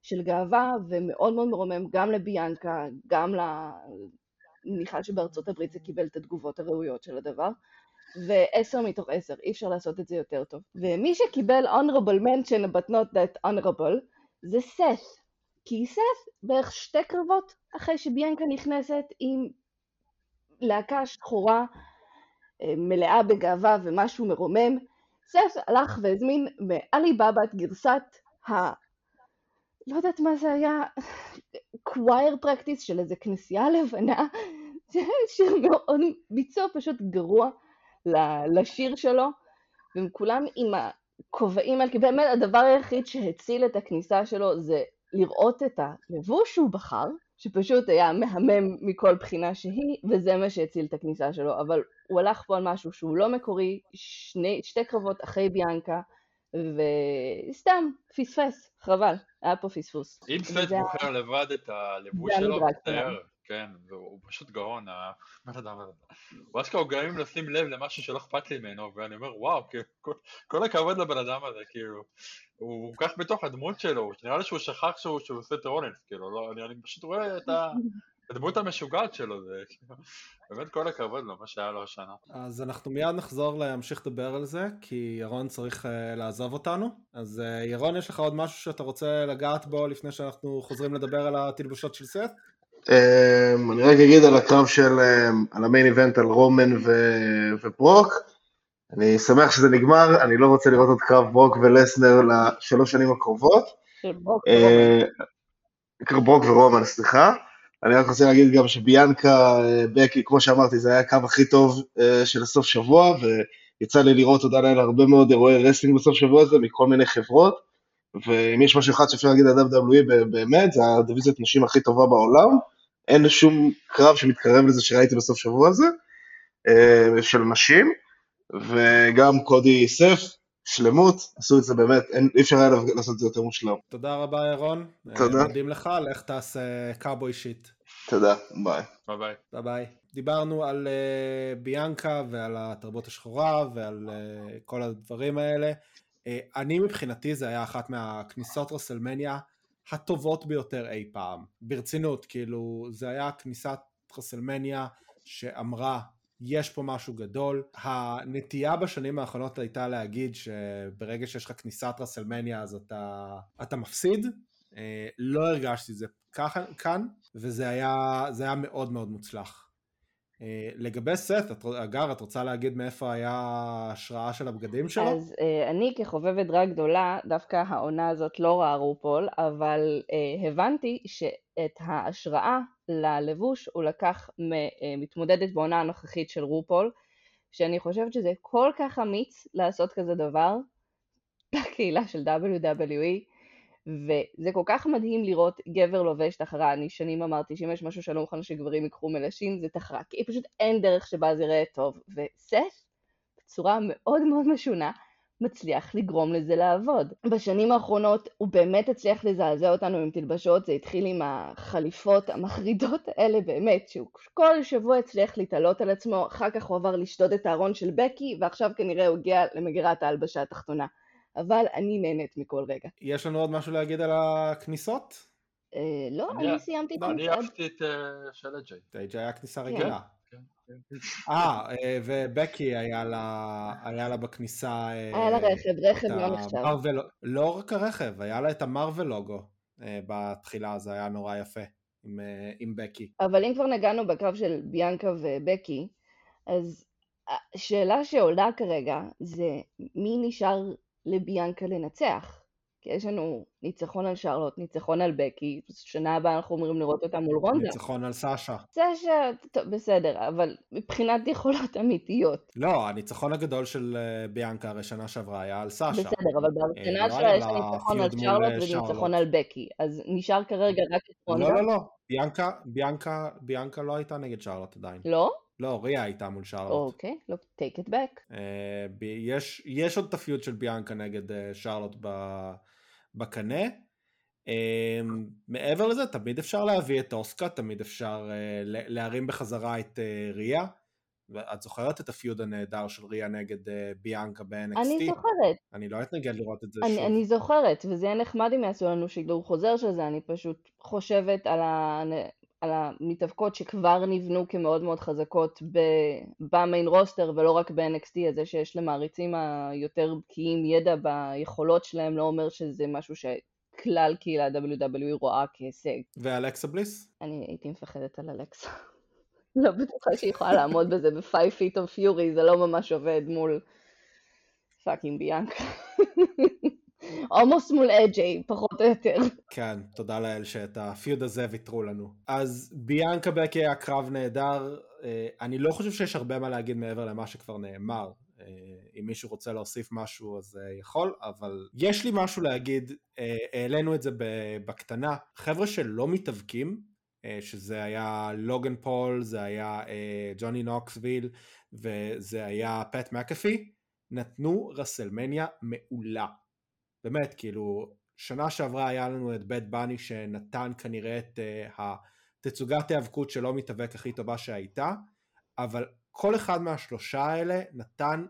של גאווה ומאוד מאוד מרומם גם לביאנקה, גם ל... מניחה שבארצות הברית זה קיבל את התגובות הראויות של הדבר. ועשר מתוך עשר, אי אפשר לעשות את זה יותר טוב. ומי שקיבל honorable mention but not that honorable זה סת. כי סת בערך שתי קרבות אחרי שביאנקה נכנסת עם להקה שחורה אה, מלאה בגאווה ומשהו מרומם, סת הלך והזמין מעליבאבא את גרסת ה... לא יודעת מה זה היה, קווייר פרקטיס של איזה כנסייה לבנה, זה שיר מאוד, ביצוע פשוט גרוע לשיר שלו, והם כולם עם הכובעים האלה, כי באמת הדבר היחיד שהציל את הכניסה שלו זה לראות את הלבוש שהוא בחר, שפשוט היה מהמם מכל בחינה שהיא, וזה מה שהציל את הכניסה שלו, אבל הוא הלך פה על משהו שהוא לא מקורי, שני, שתי קרבות אחרי ביאנקה, וסתם, פספס, חבל, היה פה פספוס. אם סט בוחר לבד את הלבוש שלו, מצטער, כן, והוא פשוט גאון, הבן אדם הזה. הוא אשכרה הוא גרם לשים לב למשהו שלא אכפת לי ממנו, ואני אומר, וואו, כל הכבוד לבן אדם הזה, כאילו, הוא כל כך בתוך הדמות שלו, נראה לי שהוא שכח שהוא עושה את רולנס, כאילו, לא, אני פשוט רואה את ה... הדמות המשוגעת שלו, זה כאילו, באמת כל הכבוד לו, מה שהיה לו השנה. אז אנחנו מיד נחזור להמשיך לדבר על זה, כי ירון צריך uh, לעזוב אותנו. אז uh, ירון, יש לך עוד משהו שאתה רוצה לגעת בו לפני שאנחנו חוזרים לדבר על התלבושות של סט? Um, אני רק אגיד על הקרב של, um, על ה main event על רומן ו- וברוק. אני שמח שזה נגמר, אני לא רוצה לראות עוד קרב ברוק ולסנר לשלוש שנים הקרובות. ברוק ורומן. ברוק ורומן, סליחה. אני רק רוצה להגיד גם שביאנקה, אה, בקי, כמו שאמרתי, זה היה הקו הכי טוב אה, של הסוף שבוע, ויצא לי לראות, תודה לאל, הרבה מאוד אירועי wrestling בסוף שבוע הזה, מכל מיני חברות, ואם יש משהו אחד שאפשר להגיד על WWE באמת, זה הדיוויזיית נשים הכי טובה בעולם, אין שום קרב שמתקרב לזה שראיתי בסוף שבוע הזה, אה, של נשים, וגם קודי סת', שלמות, עשו את זה באמת, אין, אי אפשר היה לעשות את זה יותר מושלם. תודה רבה ירון. תודה. מודים לך, לך תעשה cowboy shit. תודה, ביי. ביי ביי. ביי ביי. דיברנו על uh, ביאנקה ועל התרבות השחורה ועל uh, כל הדברים האלה. Uh, אני מבחינתי זה היה אחת מהכניסות רסלמניה הטובות ביותר אי פעם. ברצינות, כאילו זה היה כניסת רסלמניה שאמרה יש פה משהו גדול. הנטייה בשנים האחרונות הייתה להגיד שברגע שיש לך כניסת רסלמניה אז אתה, אתה מפסיד. אה, לא הרגשתי את זה ככה, כאן, וזה היה, היה מאוד מאוד מוצלח. אה, לגבי סת', אגר, את רוצה להגיד מאיפה היה ההשראה של הבגדים שלו? אז אה, אני כחובבת דרג גדולה, דווקא העונה הזאת לא ראה רופול, אבל הבנתי שאת ההשראה ללבוש הוא לקח ממתמודדת בעונה הנוכחית של רופול, שאני חושבת שזה כל כך אמיץ לעשות כזה דבר בקהילה של WWE, וזה כל כך מדהים לראות גבר לובש תחרה, אני שנים אמרתי שאם יש משהו שאני לא מוכנה שגברים ייקחו מנשים זה תחרה, כי פשוט אין דרך שבה זה יראה טוב, וסף בצורה מאוד מאוד משונה מצליח לגרום לזה לעבוד. בשנים האחרונות הוא באמת הצליח לזעזע אותנו עם תלבשות, זה התחיל עם החליפות המחרידות האלה באמת, שהוא כל שבוע הצליח להתעלות על עצמו, אחר כך הוא עבר לשדוד את הארון של בקי, ועכשיו כנראה הוא הגיע למגירת ההלבשה התחתונה. אבל אני נהנית מכל רגע. יש לנו עוד משהו להגיד על הכניסות? אה, לא, אני סיימתי את המצעד. אני אהבתי את אה, של אג'יי היה כניסה רגילה. כן, כן, כן. אה, ובקי היה לה בכניסה... היה לה רכב, רכב לא נחשב. לא רק הרכב, היה לה את המרוויל לוגו בתחילה, זה היה נורא יפה עם בקי. אבל אם כבר נגענו בקרב של ביאנקה ובקי, אז השאלה שעולה כרגע זה מי נשאר לביאנקה לנצח. כי יש לנו ניצחון על שרלוט, ניצחון על בקי, שנה הבאה אנחנו אומרים לראות אותה מול רונדה. ניצחון על סאשה. סאשה, טוב, בסדר, אבל מבחינת יכולות אמיתיות. לא, הניצחון הגדול של אה, ביאנקה הרי שנה שעברה היה על סאשה. בסדר, אבל בארסנל אה, לא שלה יש ניצחון על שרלוט אה, וניצחון על בקי, אז נשאר כרגע רק את רונדה. לא, לא, לא, ביאנקה, ביאנקה, ביאנקה לא הייתה נגד שרלוט עדיין. לא? לא, ריה הייתה מול שרלוט. אוקיי, לא, take it back. Uh, יש, יש עוד את הפיוט של ביאנקה נגד uh, שרלוט בקנה. Uh, מעבר לזה, תמיד אפשר להביא את אוסקה, תמיד אפשר uh, להרים בחזרה את uh, ריה. ואת זוכרת את הפיוד הנהדר של ריה נגד uh, ביאנקה ב-NXT? אני זוכרת. אני לא אתנגד לראות את זה אני, שוב. אני זוכרת, וזה יהיה נחמד אם יעשו לנו שידור חוזר של זה, אני פשוט חושבת על, ה... על המתאבקות שכבר נבנו כמאוד מאוד חזקות במיין רוסטר ולא רק ב-NXT, אז זה שיש למעריצים היותר בקיאים ידע ביכולות שלהם לא אומר שזה משהו שכלל קהילה WWE רואה כהישג. ואלכסה בליס? אני הייתי מפחדת על אלכסה. לא בטוחה שהיא יכולה לעמוד בזה ב-5 feet of fury, זה לא ממש עובד מול fucking ביאנקה. אומוס מול אג'יי, פחות או יותר. כן, תודה לאל שאת ה feud הזה ויתרו לנו. אז ביאנקה בקי היה קרב נהדר, אה, אני לא חושב שיש הרבה מה להגיד מעבר למה שכבר נאמר. אה, אם מישהו רוצה להוסיף משהו אז אה, יכול, אבל יש לי משהו להגיד, העלינו את זה בקטנה, חבר'ה שלא מתאבקים, שזה היה לוגן פול, זה היה ג'וני נוקסוויל וזה היה פט מקאפי, נתנו רסלמניה מעולה. באמת, כאילו, שנה שעברה היה לנו את באד באני שנתן כנראה את uh, התצוגת ההיאבקות שלא מתאבק הכי טובה שהייתה, אבל כל אחד מהשלושה האלה נתן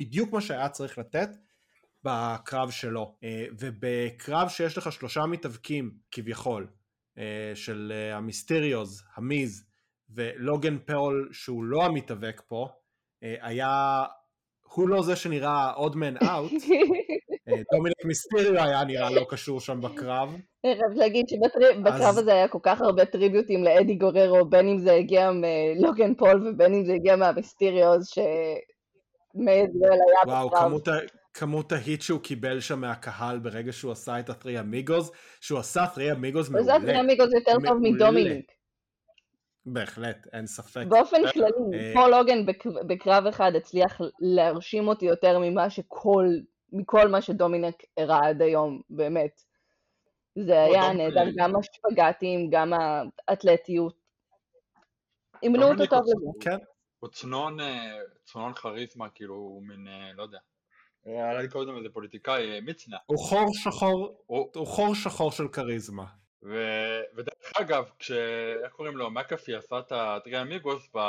בדיוק מה שהיה צריך לתת בקרב שלו. אה, ובקרב שיש לך שלושה מתאבקים כביכול, אה, של אה, המיסטריוז, המיז ולוגן פאול שהוא לא המתאבק פה, היה, הוא לא זה שנראה odd man out, דומיניק מיסטריו היה נראה לא קשור שם בקרב. אני חייבת להגיד שבקרב הזה היה כל כך הרבה טריביוטים לאדי גוררו, בין אם זה הגיע מלוגן פול ובין אם זה הגיע מהמיסטריוז, שמייזרל היה בקרב. וואו, כמות ה heat שהוא קיבל שם מהקהל ברגע שהוא עשה את ה three amigos, שהוא עשה three amigos מעולה. הוא עשה three amigos יותר טוב מדומיניק. בהחלט, אין ספק. באופן כללי, פול הוגן בקרב אחד הצליח להרשים אותי יותר ממה שכל, מכל מה שדומיניק הראה עד היום, באמת. זה היה נהדר, גם השפגטים, גם האתלטיות. אימנו אותו טוב לזה. כן. הוא צנון, אה, צנון כריזמה, כאילו, הוא מין, אה, לא יודע. היה לי קודם איזה פוליטיקאי, אה, מצנע. הוא חור שחור, הוא חור שחור של כריזמה. ו... ודרך אגב, כש... איך קוראים לו? מקאפי עשה את ה three amigos ב...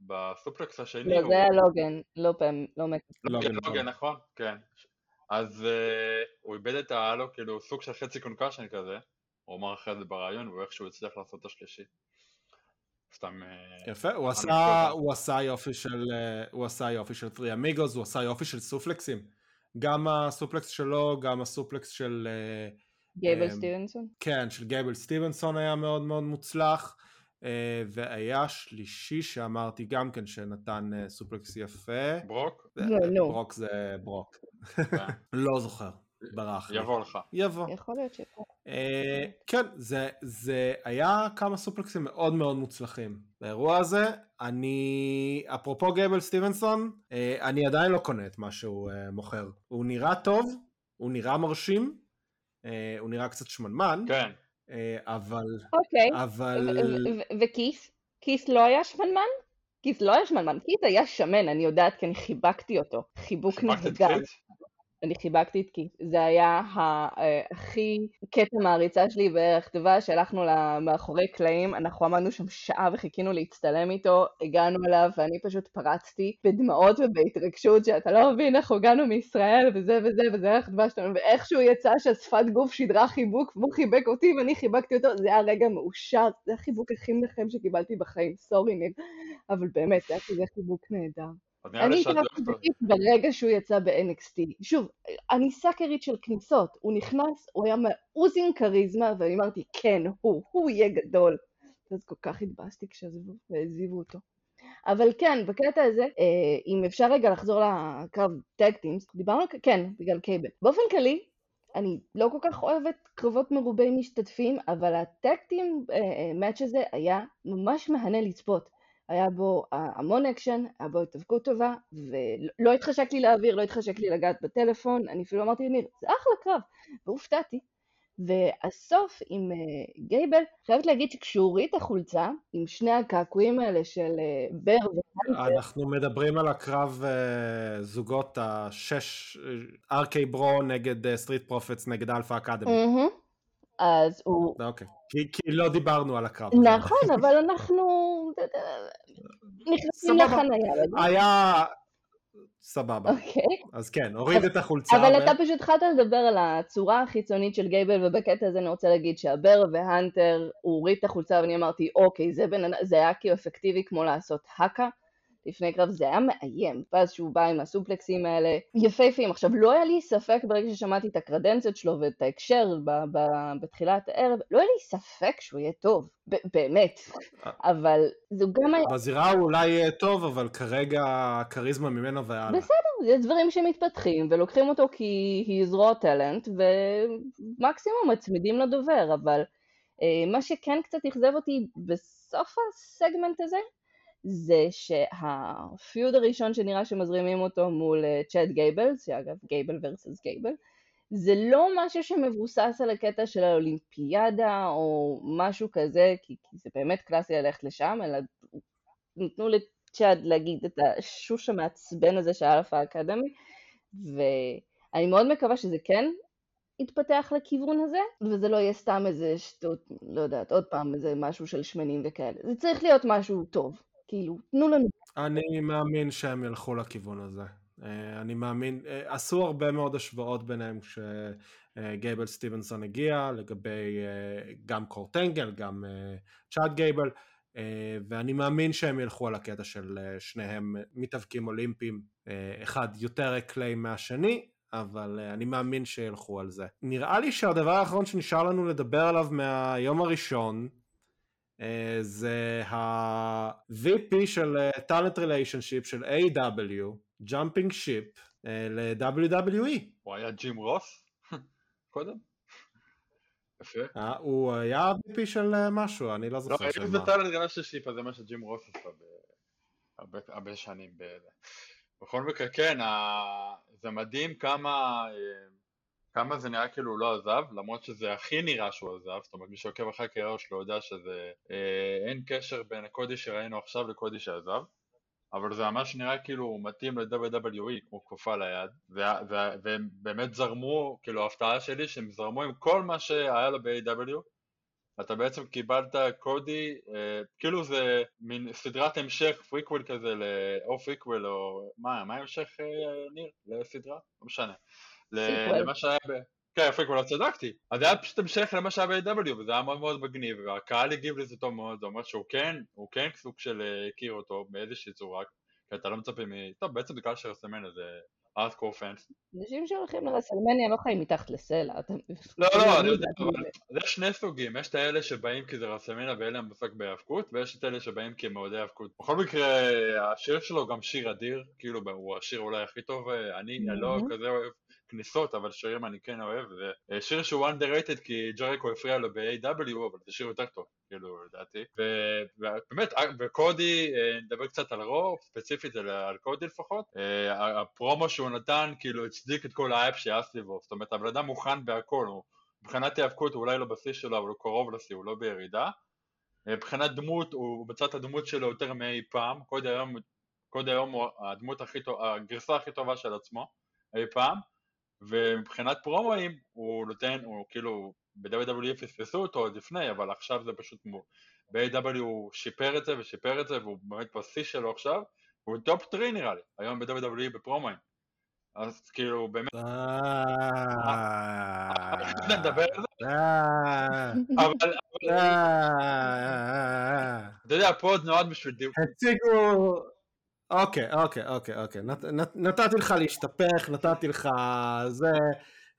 ב suplex השני. לא, הוא... זה היה לוגן, לא פעם, לא מקאפי. לוגן, לוגן, נכון, כן. אז אה, הוא איבד את ה... לו, כאילו סוג של חצי concussion כזה, הוא אמר אחרי זה בריאיון, והוא איכשהו הצליח לעשות את השלישי. סתם... אה, יפה, הוא עשה, הוא עשה יופי של, אה, הוא עשה יופי של three amigos, הוא עשה יופי של סופלקסים. גם ה suplex שלו, גם ה suplex של... גייבל סטיבנסון? כן, של גייבל סטיבנסון היה מאוד מאוד מוצלח. והיה שלישי שאמרתי גם כן שנתן suplex יפה. ברוק? לא, ברוק זה ברוק. לא זוכר. ברח לי. יבוא לך. יבוא. יכול להיות. אה, כן, זה, זה היה כמה סופלקסים מאוד מאוד מוצלחים. באירוע הזה, אני, אפרופו גייבל סטיבנסון, אה, אני עדיין לא קונה את מה שהוא אה, מוכר. הוא נראה טוב, הוא נראה מרשים, הוא נראה קצת שמנמן. כן. אבל... אוקיי. אבל... וכיס? כיס לא היה שמנמן? כיס לא היה שמנמן, כיס היה שמן, אני יודעת כי אני חיבקתי אותו. חיבוק נהדר. אני חיבקתי את כי זה היה אה, הכי קטע מעריצה שלי בערך דבש, הלכנו מאחורי קלעים, אנחנו עמדנו שם שעה וחיכינו להצטלם איתו, הגענו אליו ואני פשוט פרצתי בדמעות ובהתרגשות שאתה לא מבין איך הגענו מישראל וזה וזה וזה ערך דבש שלנו, ואיכשהו יצא שהשפת גוף שידרה חיבוק והוא חיבק אותי ואני חיבקתי אותו, זה היה רגע מאושר, זה החיבוק הכי מנחם שקיבלתי בחיים, סורי ניר, אבל באמת זה היה כזה חיבוק נהדר. אני התאהבתי בקיף ברגע שהוא יצא ב-NXT. שוב, אני סאקרית של כניסות, הוא נכנס, הוא היה מעוז כריזמה, ואני אמרתי, כן, הוא, הוא יהיה גדול. אז כל כך התבאסתי כשעזבו והעזיבו אותו. אבל כן, בקטע הזה, אה, אם אפשר רגע לחזור לקרב tag teams, דיברנו, כן, בגלל גייבל. באופן כללי, אני לא כל כך אוהבת קרבות מרובי משתתפים, אבל ה tag team match הזה היה ממש מהנה לצפות. היה בו המון אקשן, היה בו התאבקות טובה, ולא התחשק לי להעביר, לא התחשק לי לגעת בטלפון, אני אפילו אמרתי לניר, זה אחלה קרב, והופתעתי. והסוף עם אה, גייבל, חייבת להגיד שכשהוא הוריד את החולצה, עם שני הקעקועים האלה של אה, בר ופנתר... אנחנו מדברים על הקרב אה, זוגות השש, RK-Bro נגד Street Profits נגד Alpha Academy. אז הוא... אוקיי, כי, כי לא דיברנו על הקרב. נכון, אבל אנחנו נכנסים לחניה. היה... סבבה. אוקיי. אז כן, הוריד את החולצה. אבל. אתה פשוט התחלת לדבר על הצורה החיצונית של גייבל, ובקטע הזה אני רוצה להגיד שהבר והאנטר, הוא הוריד את החולצה ואני אמרתי, אוקיי. זה היה כאילו אפקטיבי כמו לעשות האקה. לפני קרב זה היה מאיים, ואז שהוא בא עם הסופלקסים האלה יפהפים. עכשיו לא היה לי ספק ברגע ששמעתי את הקרדנציות שלו ואת ההקשר ב- ב- בתחילת הערב, לא היה לי ספק שהוא יהיה טוב, ב- באמת, אבל זה גם היה... בזירה הוא אולי יהיה טוב, אבל כרגע הכריזמה ממנו והלאה. בסדר, זה דברים שמתפתחים ולוקחים אותו כי he's raw talent ומקסימום מצמידים לדובר, אבל אה, מה שכן קצת אכזב אותי בסוף הסגמנט הזה, זה שהפיוד הראשון שנראה שמזרימים אותו מול צ'אט גייבל, שאגב גייבל ורסס גייבל, זה לא משהו שמבוסס על הקטע של האולימפיאדה או משהו כזה, כי, כי זה באמת קלאסי ללכת לשם, אלא נתנו לצ'אד להגיד את השוש המעצבן הזה של Alpha Academy, ואני מאוד מקווה שזה כן יתפתח לכיוון הזה, וזה לא יהיה סתם איזה שטות, לא יודעת, עוד פעם איזה משהו של שמנים וכאלה. זה צריך להיות משהו טוב, כאילו, תנו לנו. אני מאמין שהם ילכו לכיוון הזה. אה, אני מאמין, אה, עשו הרבה מאוד השוואות ביניהם כשגייבל סטיבנסון הגיע, לגבי אה, גם קורט אנגל, גם צ'אד גייבל, ואני מאמין שהם ילכו על הקטע של שניהם מתאבקים אולימפיים, אחד יותר אקליי מהשני, אבל אני מאמין שילכו על זה. נראה לי שהדבר האחרון שנשאר לנו לדבר עליו מהיום הראשון, זה ה-VP של talent relationship של AEW jumping ship ל-WWE. הוא היה ג'ים רוס קודם? יפה. אה, הוא היה VP של אה, משהו, אני לא זוכר לא, אם זה טאלנט ריליישנשיפ אז זה מה שג'ים רוס עשה הרבה שנים. בכל מקרה כן, זה מדהים כמה כמה זה נראה כאילו הוא לא עזב, למרות שזה הכי נראה שהוא עזב, זאת אומרת מי שעוקב אחרי הקריירה שלו יודע שזה אה, אין קשר בין הקודי שראינו עכשיו לקודי שעזב, אבל זה ממש נראה כאילו הוא מתאים ל-WWE כמו כפופה ליד, והם באמת זרמו, כאילו ההפתעה שלי שהם זרמו עם כל מה שהיה לו ב-AEW, אתה בעצם קיבלת קודי, אה, כאילו זה מין סדרת המשך פריקוול כזה, או פריקוול או מה, מה המשך אה, ניר לסדרה? לא משנה. למה שהיה ב... כן, יפה, כבר לא צדקתי. אז זה היה פשוט המשך למה שהיה ב-AEW, וזה היה מאוד מאוד מגניב, והקהל הגיב לזה טוב מאוד, זה אומר שהוא כן, הוא כן סוג של אה, הכיר אותו באיזושהי צורה, כי אתה לא מצפה מ... טוב, בעצם בגלל שרסלמניה זה hardcore fans. אנשים שהולכים לרסלמניה לא חיים מתחת לסלע, לא, לא, אני יודע, אבל יש שני סוגים, יש את האלה שבאים כי זה רסלמניה ואין להם מושג בהיאבקות, ויש את אלה שבאים כי הם מאוהדי היאבקות. בכל מקרה, השיר שלו גם שיר אדיר, כאילו הוא השיר אולי הכי טוב, אה, אני לא כזה אוהב כניסות, אבל שירים אני כן אוהב, זה אה, שיר שהוא underrated כי ג'ריקו הפריע לו ב-AEW, אבל זה שיר יותר טוב, כאילו, לדעתי. ובאמת, אה, וקודי, אה, נדבר קצת על רו, ספציפית על קודי לפחות, הפרומו שהוא נתן, כאילו, הצדיק את כל האייפ שהיה סביבו, זאת אומרת, הבן אדם מוכן בהכל, הוא מבחינת היאבקות הוא אולי לא בשיא שלו, אבל הוא קרוב לשיא, הוא לא בירידה. מבחינת דמות, הוא מצא את הדמות שלו יותר מאי פעם, קודי היום, קודי היום הוא הדמות הכי טובה, הגרסה הכי טובה של עצמו אי פעם. ומבחינת פרומואים הוא נותן, הוא כאילו ב-WWE פספסו אותו עוד לפני, אבל עכשיו זה פשוט, ב-AW הוא שיפר את זה ושיפר את זה והוא באמת בשיא שלו עכשיו, הוא top 3 נראה לי, היום ב-WWE בפרומואים. אז כאילו באמת... נדבר על זה? אבל... אתה יודע, פה עוד נועד בשביל דיוק. הציגו... אוקיי, אוקיי, אוקיי, אוקיי. נת, נת, נתתי לך להשתפך, נתתי לך זה.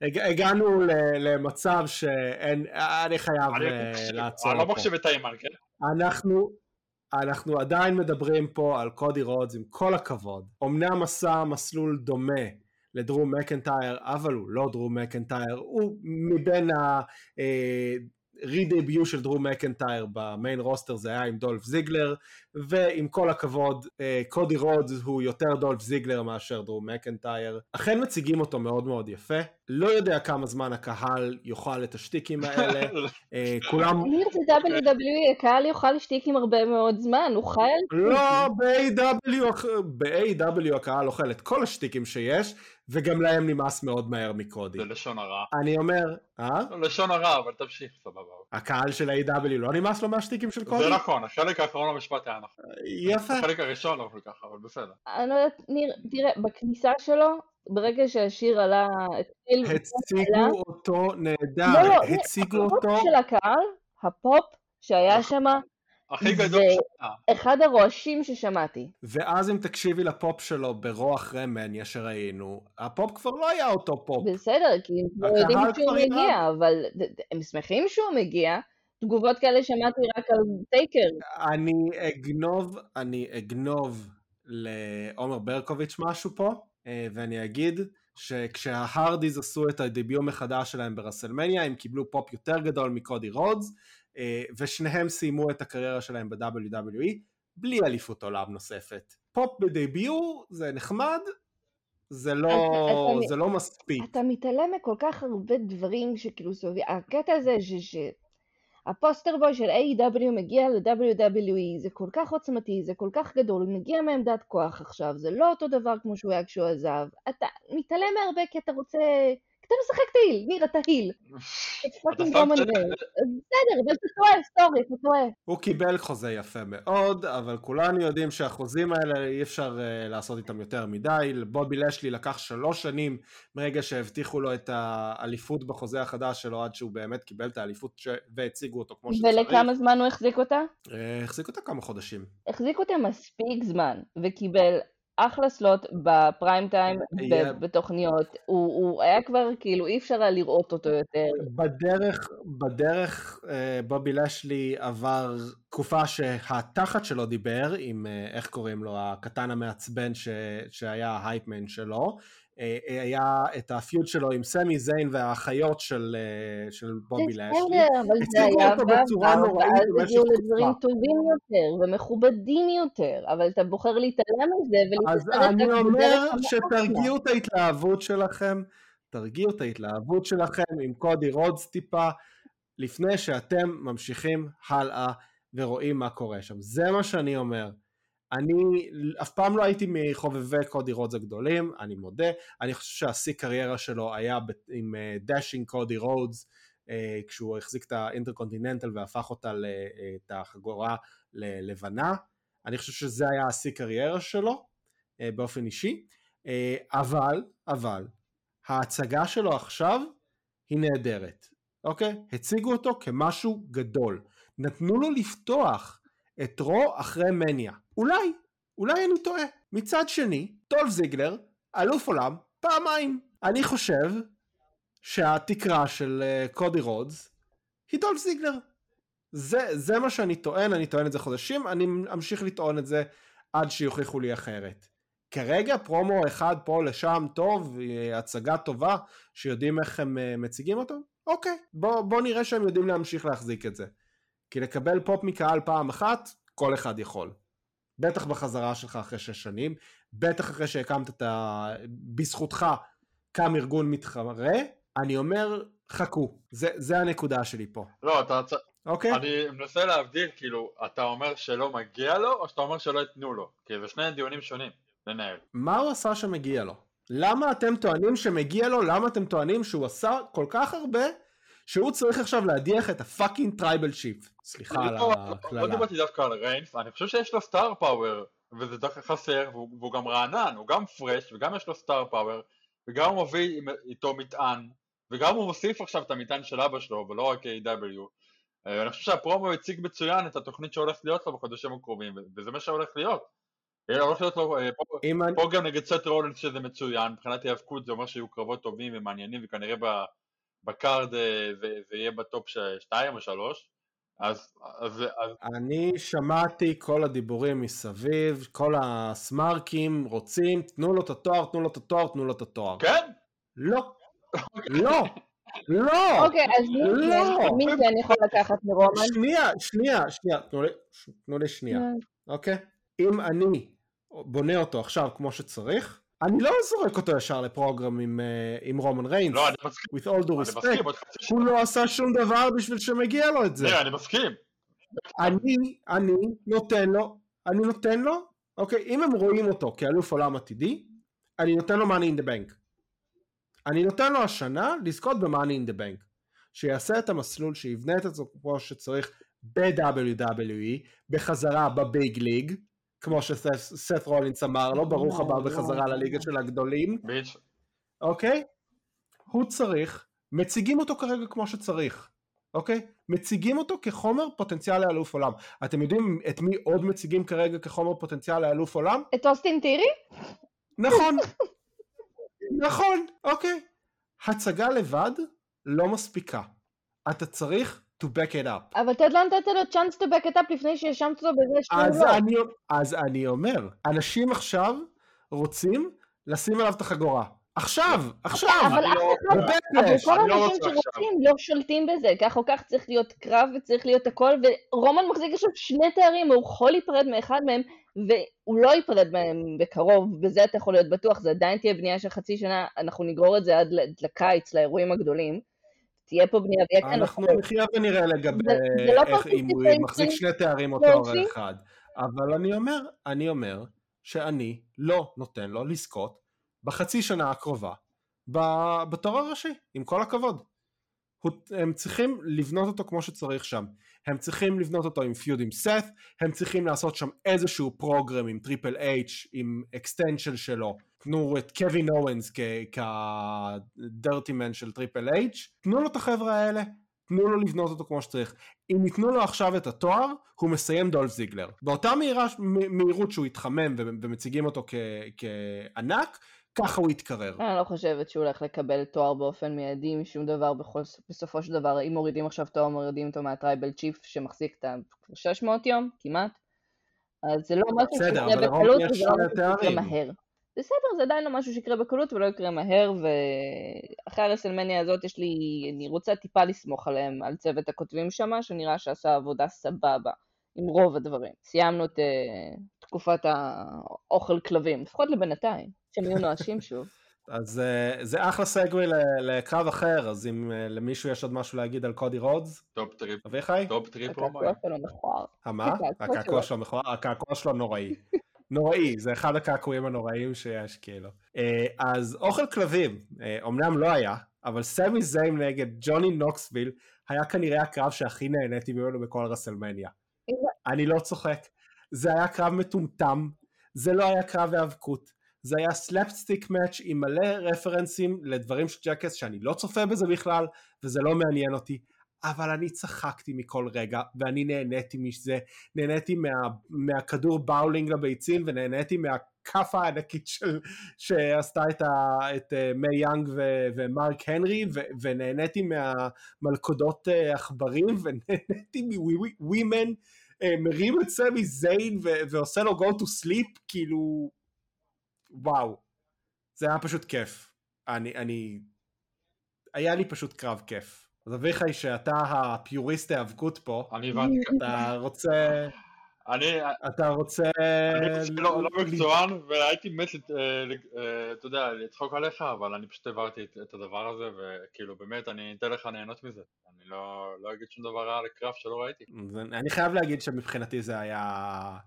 הג, הגענו ל, למצב שאין, אני חייב אני לעצור. אני לא מחשיב את האימן, כן? אנחנו, אנחנו עדיין מדברים פה על קודי רודס עם כל הכבוד. אמנם עשה מסלול דומה לדרו מקנטייר, אבל הוא לא דרו מקנטייר, הוא מבין ה... re-debut של דרו מקנטייר ב main roster זה היה עם דולף זיגלר ועם כל הכבוד אה, קודי רודס הוא יותר דולף זיגלר מאשר דרו מקנטייר. אכן מציגים אותו מאוד מאוד יפה. לא יודע כמה זמן הקהל יאכל את השטיקים האלה. אה, כולם... ניר זה WWE הקהל יאכל שטיקים הרבה מאוד זמן הוא חי על... לא ב-AW הקהל אוכל את כל השטיקים שיש וגם להם נמאס מאוד מהר מקודי. זה לשון הרע. אני אומר, אה? לא, לשון הרע, אבל תמשיך, סבבה. הקהל של ה-AW לא נמאס לו מהשטיקים של קודי? זה נכון, החלק האחרון במשפט היה נכון. יפה. החלק הראשון לא כל כך, אבל בסדר. אני לא יודעת, ניר, תראה, בכניסה שלו, ברגע שהשיר עלה, הציגו אותו נהדר, לא, לא, הציגו אותו. הפופ של הקהל, הפופ שהיה שם, הכי גדול שלה. אחד הרועשים ששמעתי. ואז אם תקשיבי לפופ שלו ברסלמניה שראינו, הפופ כבר לא היה אותו פופ. בסדר, כי הם כבר יודעים שהוא מגיע, אבל הם שמחים שהוא מגיע. תגובות כאלה שמעתי רק על טייקר. אני אגנוב, אני אגנוב לעומר ברקוביץ' משהו פה, אה, ואני אגיד שכשההרדיז עשו את ה debut מחדש שלהם ברסלמניה, הם קיבלו פופ יותר גדול מקודי רודס, ושניהם סיימו את הקריירה שלהם ב-WWE בלי אליפות עולם נוספת. pop ב debut זה נחמד, זה לא, אתה- זה לא מספיק. אתה מתעלם מכל כך הרבה דברים שכאילו סובי... הקטע הזה ש... ש... ה poster boy של A.E.W מגיע ל-WWE, זה כל כך עוצמתי, זה כל כך גדול, הוא מגיע מעמדת כוח עכשיו, זה לא אותו דבר כמו שהוא היה כשהוא עזב. אתה מתעלם מהרבה כי אתה רוצה... אתה משחק את ה heel, ניר, אתה heel. fucking רומן ריינס. בסדר, אבל אתה טועה, sorry, אתה טועה. הוא קיבל חוזה יפה מאוד, אבל כולנו יודעים שהחוזים האלה אי אפשר אה, לעשות איתם יותר מדי. בובי לאשלי לקח שלוש שנים מרגע שהבטיחו לו את האליפות בחוזה החדש שלו עד שהוא באמת קיבל את האליפות ש... והציגו אותו כמו שצריך. ולכמה זמן הוא החזיק אותה? אה, החזיק אותה כמה חודשים. החזיק אותה מספיק זמן, וקיבל אחלה סלוט בפריים טיים, היה- ב- בתוכניות. הוא, הוא היה כבר, כאילו, אי אפשר היה לראות אותו יותר. בדרך, בדרך אה, בובי לשלי עבר תקופה שהתחת שלו דיבר עם, אה, איך קוראים לו, הקטן המעצבן ש, שהיה ההייפמן שלו. אה, היה את הפיוד שלו עם סמי זיין והאחיות של, אה, של בובי. בסדר, אבל זה היה בעבר, ואז הגיעו. לדברים טובים יותר, ומכובדים יותר, אבל אתה בוחר להתעלם מזה, אז ולהתעלם אני אומר שתרגיעו את ההתלהבות שלכם, תרגיעו את ההתלהבות שלכם עם קודי רודס טיפה, לפני שאתם ממשיכים הלאה ורואים מה קורה שם. זה מה שאני אומר. אני אף פעם לא הייתי מחובבי קודי רודס הגדולים, אני מודה. אני חושב שהשיא קריירה שלו היה עם Dashing קודי רודס, כשהוא החזיק את ה Intercontinental והפך אותה, אה, את החגורה ללבנה. אני חושב שזה היה השיא קריירה שלו, אה, באופן אישי. אה, אבל, אבל, ההצגה שלו עכשיו היא נהדרת, אוקיי? הציגו אותו כמשהו גדול. נתנו לו לפתוח את רו אחרי מניה. אולי, אולי אני טועה. מצד שני, טולף זיגלר, אלוף עולם, פעמיים. אני חושב שהתקרה של אה, קודי רודס היא טולף זיגלר. זה, זה מה שאני טוען, אני טוען את זה חודשים, אני אמשיך לטעון את זה עד שיוכיחו לי אחרת. כרגע פרומו אחד פה לשם טוב, אה, הצגה טובה, שיודעים איך הם אה, מציגים אותו, אוקיי, בוא, בוא נראה שהם יודעים להמשיך להחזיק את זה. כי לקבל פופ מקהל פעם אחת, כל אחד יכול. בטח בחזרה שלך אחרי שש שנים, בטח אחרי שהקמת את ה... בזכותך קם ארגון מתחרה, אני אומר, חכו, זה, זה הנקודה שלי פה, לא, אתה צ... אוקיי? אני מנסה להבדיל, כאילו, אתה אומר שלא מגיע לו, או שאתה אומר שלא ייתנו לו? כי זה שני דיונים שונים לנהל. מה הוא עשה שמגיע לו? למה אתם טוענים שמגיע לו? למה אתם טוענים שהוא עשה כל כך הרבה שהוא צריך עכשיו להדיח את ה fucking Tribal Chief? סליחה על פה- לא הקללה. דיברתי דווקא על ריינס, אני חושב שיש לו star power, וזה דווקא חסר, והוא והוא גם רענן, הוא גם פרש, וגם יש לו star power, וגם הוא מביא איתו מטען, וגם הוא מוסיף עכשיו את המטען של אבא שלו, ולא רק AEW אה, אני חושב שהפרומו הציג מצוין את התוכנית שהולכת להיות לו בחודשים הקרובים, וזה מה שהולך להיות. אה, הולך להיות לו, אה, פה-. פה גם נגד סת' רולינס שזה מצוין, מבחינת היאבקות זה אומר שיהיו קרבות טובים ומעניינים, וכנראה ב card אה, זה זה יהיה ב top 2 או 3, אז, אז, אז אני שמעתי כל הדיבורים מסביב, כל הסמארקים רוצים, תנו לו את התואר, תנו לו את התואר, תנו לו את התואר. כן, לא, לא, לא. אוקיי, אז מי לא. מי כן יכול לקחת מרומן? שנייה, שנייה, שנייה, תנו לי, ש- תנו לי שנייה, אוקיי? אם אני בונה אותו עכשיו כמו שצריך, אני לא זורק אותו ישר לפרוגרם עם, אה, עם רומן ריינס, לא, אני מסכים, with all due אני respect, מסכים, הוא לא עשה שום דבר בשביל שמגיע לו את זה. אני מסכים, אני, אני נותן לו, אני נותן לו, אוקיי, אם הם רואים אותו כאלוף עולם עתידי, אני נותן לו money in the bank. אני נותן לו השנה לזכות ב-money in the bank. שיעשה את המסלול, שיבנה את זה כמו שצריך ב-WWE, בחזרה בביג ליג, כמו שסת רולינס אמר לו, ברוך הבא בחזרה לליגה של הגדולים, ביץ', אוקיי? הוא צריך, מציגים אותו כרגע כמו שצריך, אוקיי? מציגים אותו כחומר פוטנציאל לאלוף עולם. אתם יודעים את מי עוד מציגים כרגע כחומר פוטנציאל לאלוף עולם? את אוסטין טירי? נכון. נכון, אוקיי. הצגה לבד לא מספיקה. אתה צריך to back it up. אבל טד לא נתת לו צ'אנס to back it up לפני שהאשמת אותו בזה שהוא אז לא. אני, אז אני אומר, אנשים עכשיו רוצים לשים עליו את החגורה. עכשיו, עכשיו, אבל אני אף לא- אחד, אבל בבקלש. כל לא האנשים. שרוצים לא שולטים בזה, כך או כך צריך להיות קרב וצריך להיות הכל, ורומן מחזיק עכשיו שני תארים, הוא יכול להיפרד מאחד מהם, והוא לא ייפרד מהם בקרוב, בזה אתה יכול להיות בטוח, זה עדיין תהיה בנייה של חצי שנה, אנחנו נגרור את זה עד לקיץ, לאירועים הגדולים, תהיה פה בנייה ויהיה כאן אנחנו. נחיה ונראה לגבי זה- זה לא איך אם הוא מחזיק שני תארים או להוציא. תואר אחד. אבל אני אומר, אני אומר שאני לא נותן לו לזכות בחצי שנה הקרובה ב- בתואר הראשי, עם כל הכבוד. הם צריכים לבנות אותו כמו שצריך שם. הם צריכים לבנות אותו עם feud עם סת, הם צריכים לעשות שם איזשהו program עם טריפל אייץ', עם extension שלו. תנו את קווין אוונס כ dirty man של טריפל אייץ', תנו לו את החבר'ה האלה, תנו לו לבנות אותו כמו שצריך. אם ייתנו לו עכשיו את התואר, הוא מסיים דולף זיגלר. באותה מהירה, מהירות שהוא התחמם ומציגים אותו כ- כענק, ככה הוא יתקרר. אני לא חושבת שהוא הולך לקבל תואר באופן מיידי משום דבר בכל, בסופו של דבר, אם מורידים עכשיו תואר, מורידים אותו מה Tribal Chief שמחזיק את ה-600 יום, כמעט. אז זה לא משהו בסדר, שיקרה בקלות, וזה לא משהו שיקרה. מהר. בסדר, זה עדיין לא משהו שיקרה בקלות ולא יקרה מהר, ואחרי הרסלמניה הזאת יש לי, אני רוצה טיפה לסמוך עליהם, על צוות הכותבים שם, שנראה שעשה עבודה סבבה, עם רוב הדברים. סיימנו את אה, תקופת האוכל כלבים, לפחות לבינתיים, שהם יהיו נואשים שוב. אז אה, זה אחלה segue ל- לקרב אחר, אז אם אה, למישהו יש עוד משהו להגיד על קודי רודס, top three, אביחי? top three הקעקוע נוראי. שלו מכוער. המה? הקעקוע הקעקוע שלו. מכוער, הקעקוע שלו נוראי. נוראי, זה אחד הקעקועים הנוראים שיש כאילו. אה, אז אוכל כלבים, אה, אמנם לא היה, אבל סמי זיין נגד ג'וני נוקסוויל היה כנראה הקרב שהכי נהניתי ממנו בכל רסלמניה. אני לא צוחק. זה היה קרב מטומטם, זה לא היה קרב היאבקות. זה היה slapstick match עם מלא רפרנסים לדברים של ג'קאס שאני לא צופה בזה בכלל, וזה לא מעניין אותי. אבל אני צחקתי מכל רגע, ואני נהניתי מזה, נהניתי מה, מהכדור באולינג לביצים, ונהניתי מהכאפה הענקית של, שעשתה את, ה, את אה, מי יאנג ו, ומרק הנרי, ו, ונהניתי מהמלכודות אה, עכברים, ונהניתי מווי מן אה, מרים את סמי זיין ועושה לו go to sleep, כאילו, וואו, זה היה פשוט כיף. אני, אני, היה לי פשוט קרב כיף. אז אביחי שאתה הפיוריסט ההיאבקות פה, אני הבנתי, אתה רוצה, אני אתה רוצה... אני לא מקצוען והייתי מת, אה, אה, אתה יודע, לצחוק עליך, אבל אני פשוט העברתי את- הדבר הזה, וכאילו באמת אני אתן לך ליהנות מזה. אני לא לא אגיד שום דבר רע על הקרב שלא ראיתי. אני חייב להגיד שמבחינתי זה היה...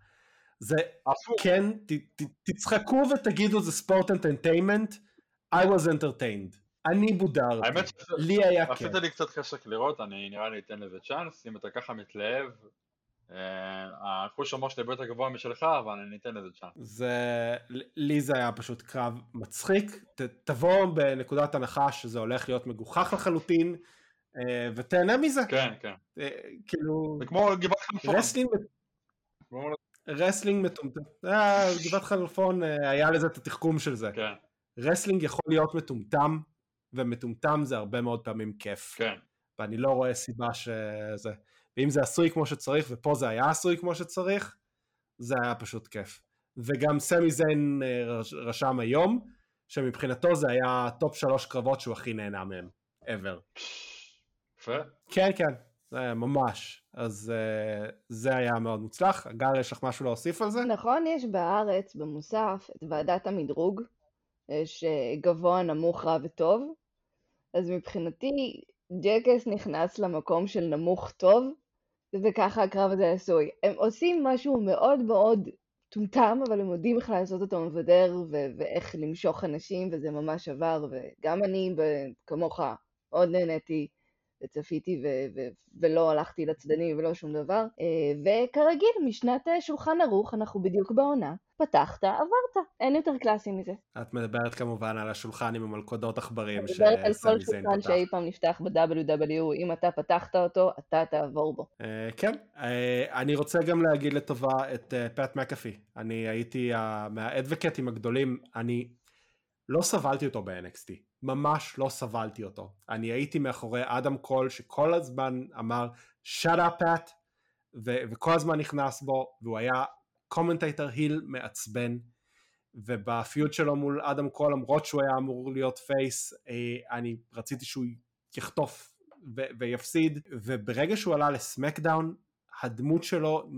זה הפוך, כן, ת, ת, תצחקו ותגידו זה ספורט אנטרטיימנט, I was entertained. אני בודרתי. האמת לי היה כיף. עשית לי קצת חשק לראות, אני נראה לי אתן לזה צ'אנס, אם אתה ככה מתלהב, אה, החוש הומור שלי הרבה יותר גבוה משלך, אבל אני אתן לזה צ'אנס. זה, לי זה היה פשוט קרב מצחיק, ת, תבוא בנקודת הנחה שזה הולך להיות מגוחך לחלוטין, אה, ותהנה מזה. כן, כן. אה, כאילו, זה כמו גבעת חלפון. wrestling, wrestling מטומטם, אה, גבעת חלפון אה, היה לזה את התחכום של זה. כן, wrestling יכול להיות מטומטם, ומטומטם זה הרבה מאוד פעמים כיף. כן. ואני לא רואה סיבה שזה... ואם זה עשוי כמו שצריך, ופה זה היה עשוי כמו שצריך, זה היה פשוט כיף. וגם סמי זיין אה, רש- רשם היום, שמבחינתו זה היה top שלוש קרבות שהוא הכי נהנה מהם, ever. יפה. כן, כן, זה ממש. אז אה, זה היה מאוד מוצלח. הגר, יש לך משהו להוסיף על זה? נכון, יש בארץ, במוסף, את ועדת המדרוג, אה, גבוה, נמוך, רע וטוב, אז מבחינתי ג'קס נכנס למקום של נמוך טוב, וככה הקרב הזה עשוי. הם עושים משהו מאוד מאוד טומטם, אבל הם יודעים איך לעשות אותו מבדר, ו- ואיך למשוך אנשים, וזה ממש עבר, וגם אני, כמוך, מאוד נהניתי. וצפיתי ו- ו- ולא הלכתי לצדדים ולא שום דבר. אה, וכרגיל, משנת אה, שולחן ערוך, אנחנו בדיוק בעונה. פתחת, עברת. אין יותר קלאסי מזה. את מדברת כמובן על השולחן עם המלכודות עכברים אני מדברת על כל שולחן. שאי פעם נפתח ב-WW, אם אתה פתחת אותו, אתה תעבור בו. אה, כן, אני רוצה גם להגיד לטובה את פאט מקאפי. אני הייתי מהאדבקטים הגדולים, אני לא סבלתי אותו ב-NXT, ממש לא סבלתי אותו. אני הייתי מאחורי אדם קול שכל הזמן אמר shut up פאט, ו- וכל הזמן נכנס בו, והוא היה commentator heel מעצבן. וב feud שלו מול אדם קול, למרות שהוא היה אמור להיות face, אה, אני רציתי שהוא יחטוף ו- ויפסיד, וברגע שהוא עלה לסמקדאון, הדמות שלו,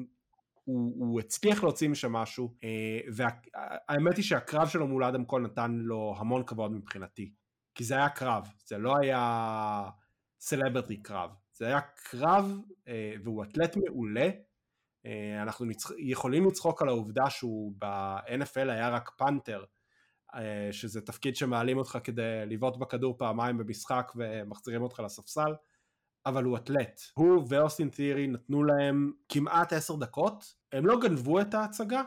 הוא, הוא הצליח להוציא משם משהו, אה, והאמת היא שהקרב שלו מול אדם קול נתן לו המון כבוד מבחינתי, כי זה היה קרב, זה לא היה celebrity קרב, זה היה קרב אה, והוא אתלט מעולה, אה, אנחנו נצח... יכולים לצחוק על העובדה שהוא ב-NFL היה רק פנתר, אה, שזה תפקיד שמעלים אותך כדי לבעוט בכדור פעמיים במשחק ומחזירים אותך לספסל, אבל הוא אתלט. הוא ואוסטין תיארי נתנו להם כמעט עשר דקות, הם לא גנבו את ההצגה,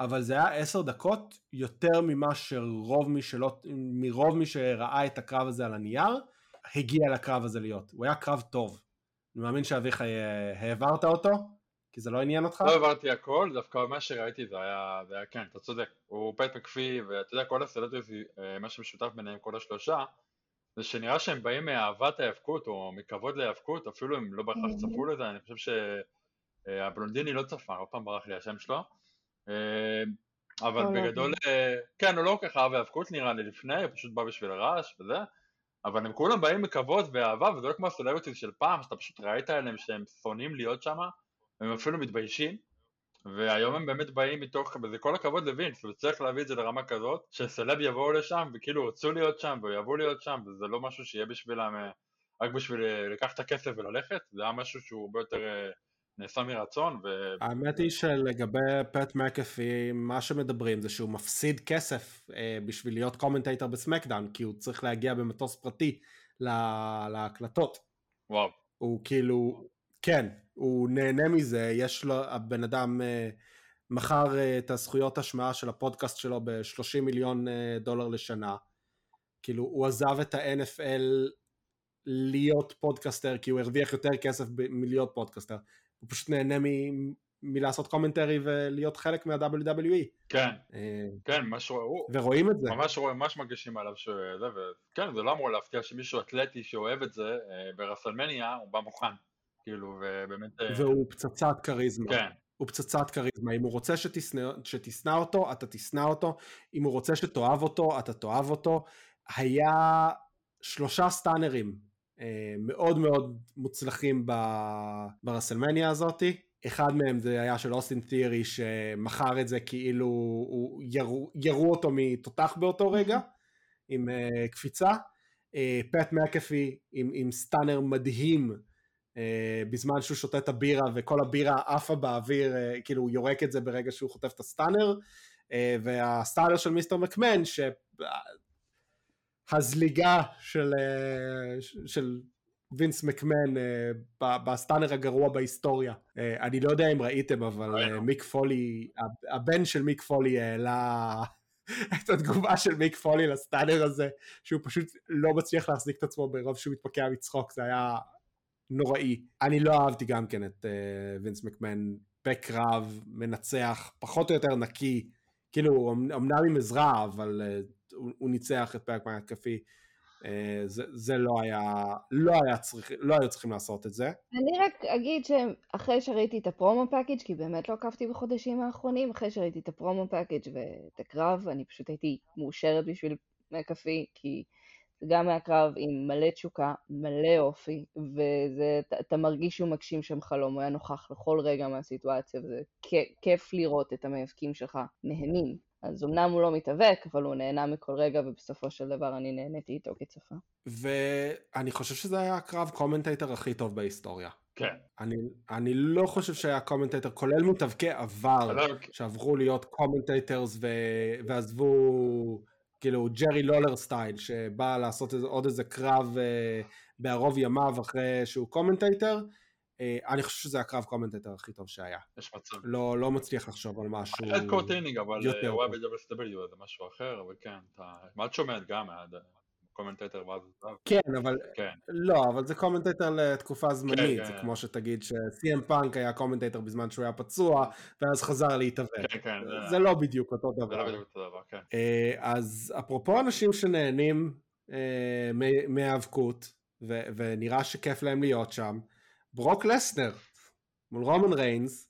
אבל זה היה עשר דקות יותר ממה שרוב מי שלא, מרוב מי שראה את הקרב הזה על הנייר, הגיע לקרב הזה להיות. הוא היה קרב טוב. אני מאמין שאביחי אה, העברת אותו, כי זה לא עניין אותך? לא העברתי הכל, דווקא מה שראיתי זה היה, זה היה כן, אתה צודק, הוא פט מקפיא, ואתה יודע, כל הסלטריז, אה, מה שמשותף ביניהם כל השלושה, זה שנראה שהם באים מאהבת ההיאבקות, או מכבוד להיאבקות, אפילו הם לא בהכרח צפו לזה, אני חושב שהבלונדיני לא צפה, עוד פעם ברח לי השם שלו, אה, אבל בגדול, כן, הוא לא כל כך אהב היאבקות נראה לי לפני, הוא פשוט בא בשביל הרעש וזה, אבל הם כולם באים מכבוד ואהבה, וזה לא כמו הסלבריטיז של פעם, שאתה פשוט ראית עליהם שהם שונאים להיות שם, הם אפילו מתביישים, והיום הם באמת באים מתוך, וזה כל הכבוד לווינס, וצריך להביא את זה לרמה כזאת, שסלב יבואו לשם, וכאילו רצו להיות שם, ויבואו להיות שם, וזה לא משהו שיהיה בשבילם, אה, רק בשביל אה, לקחת את הכסף וללכת, זה היה משהו שהוא הרבה יותר אה, נעשה מרצון. ו... האמת היא שלגבי פט מקאפי, מה שמדברים זה שהוא מפסיד כסף אה, בשביל להיות commentator בסמקדאון, כי הוא צריך להגיע במטוס פרטי להקלטות. וואו. הוא כאילו, כן, הוא נהנה מזה, יש לו, הבן אדם אה, מכר אה, את הזכויות השמעה של הפודקאסט שלו ב-30 מיליון אה, דולר לשנה. כאילו, הוא עזב את ה-NFL להיות פודקאסטר, כי הוא הרוויח יותר כסף מלהיות פודקאסטר. הוא פשוט נהנה מ- מלעשות קומנטרי ולהיות חלק מה-WWE. כן, כן, ממש רואים. ורואים את זה. ממש רואים, ממש מרגישים עליו שזה, וכן, זה לא אמור להפתיע שמישהו אתלטי שאוהב את זה, ברסלמניה, הוא בא מוכן. כאילו, ובאמת... אה, והוא פצצת כריזמה. כן. הוא פצצת כריזמה, אם הוא רוצה שתשנא, שתשנא אותו, אתה תשנא אותו, אם הוא רוצה שתאהב אותו, אתה תאהב אותו. היה שלושה סטאנרים אה, מאוד מאוד מוצלחים ברסלמניה הזאתי. אחד מהם זה היה של אוסטין ת'יאורי שמכר את זה כאילו הוא ירו, ירו אותו מתותח באותו רגע עם uh, קפיצה. פט uh, מקאפי עם, עם stunner מדהים אה, בזמן שהוא שותה את הבירה וכל הבירה עפה באוויר, אה, כאילו הוא יורק את זה ברגע שהוא חוטף את הסטאנר, אה, וה stunner של מיסטר מקמהן, שהזליגה של, של וינס מקמהן ב stunner הגרוע בהיסטוריה. אני לא יודע אם ראיתם, אבל מיק פולי, הבן של מיק פולי העלה את התגובה של מיק פולי ל stunner הזה, שהוא פשוט לא מצליח להחזיק את עצמו מרוב שהוא מתפקע מצחוק, זה היה נוראי. אני לא אהבתי גם כן את וינס מקמהן בקרב, מנצח, פחות או יותר נקי, כאילו אמנם עם עזרה, אבל הוא, הוא ניצח את פט מקאפי. Uh, זה, זה לא היה, לא היה צריך, לא היו צריכים לעשות את זה. אני רק אגיד שאחרי שראיתי את ה promo package, כי באמת לא עקבתי בחודשים האחרונים, אחרי שראיתי את ה promo package ואת הקרב, אני פשוט הייתי מאושרת בשביל מקאפי, כי זה גם היה קרב עם מלא תשוקה, מלא אופי, ואתה מרגיש שהוא מגשים שם חלום, הוא היה נוכח לכל רגע מהסיטואציה, וזה כיף לראות את המתאבקים שלך נהנים. אז אמנם הוא לא מתאבק, אבל הוא נהנה מכל רגע, ובסופו של דבר אני נהניתי איתו כצופה. ואני חושב שזה היה הקרב commentator הכי טוב בהיסטוריה. כן. אני, אני לא חושב שהיה commentator, כולל מתאבקי עבר, שעברו להיות commentators ועזבו... כאילו ג'רי לולר style, שבא לעשות איזה, עוד איזה קרב אה, בערוב ימיו אחרי שהוא commentator, אני חושב שזה הקרב commentator הכי טוב שהיה. יש מצב. לא, לא מצליח לחשוב על משהו יותר. קורטינינג, אבל אה, הוא היה ב-WCW זה משהו אחר, אבל כן, אתה... מה את שומעת גם, commentator ואז. כן, אבל... כן. לא, אבל זה commentator לתקופה זמנית, כן, זה כן. כמו שתגיד ש-CM פאנק היה commentator בזמן שהוא היה פצוע, ואז חזר להתאבק. כן, כן. זה לא בדיוק אותו דבר. זה לא בדיוק אותו דבר, כן. אה, אז אפרופו אנשים שנהנים אה, מהיאבקות, ונראה שכיף להם להיות שם, ברוק לסנר מול רומן ריינס,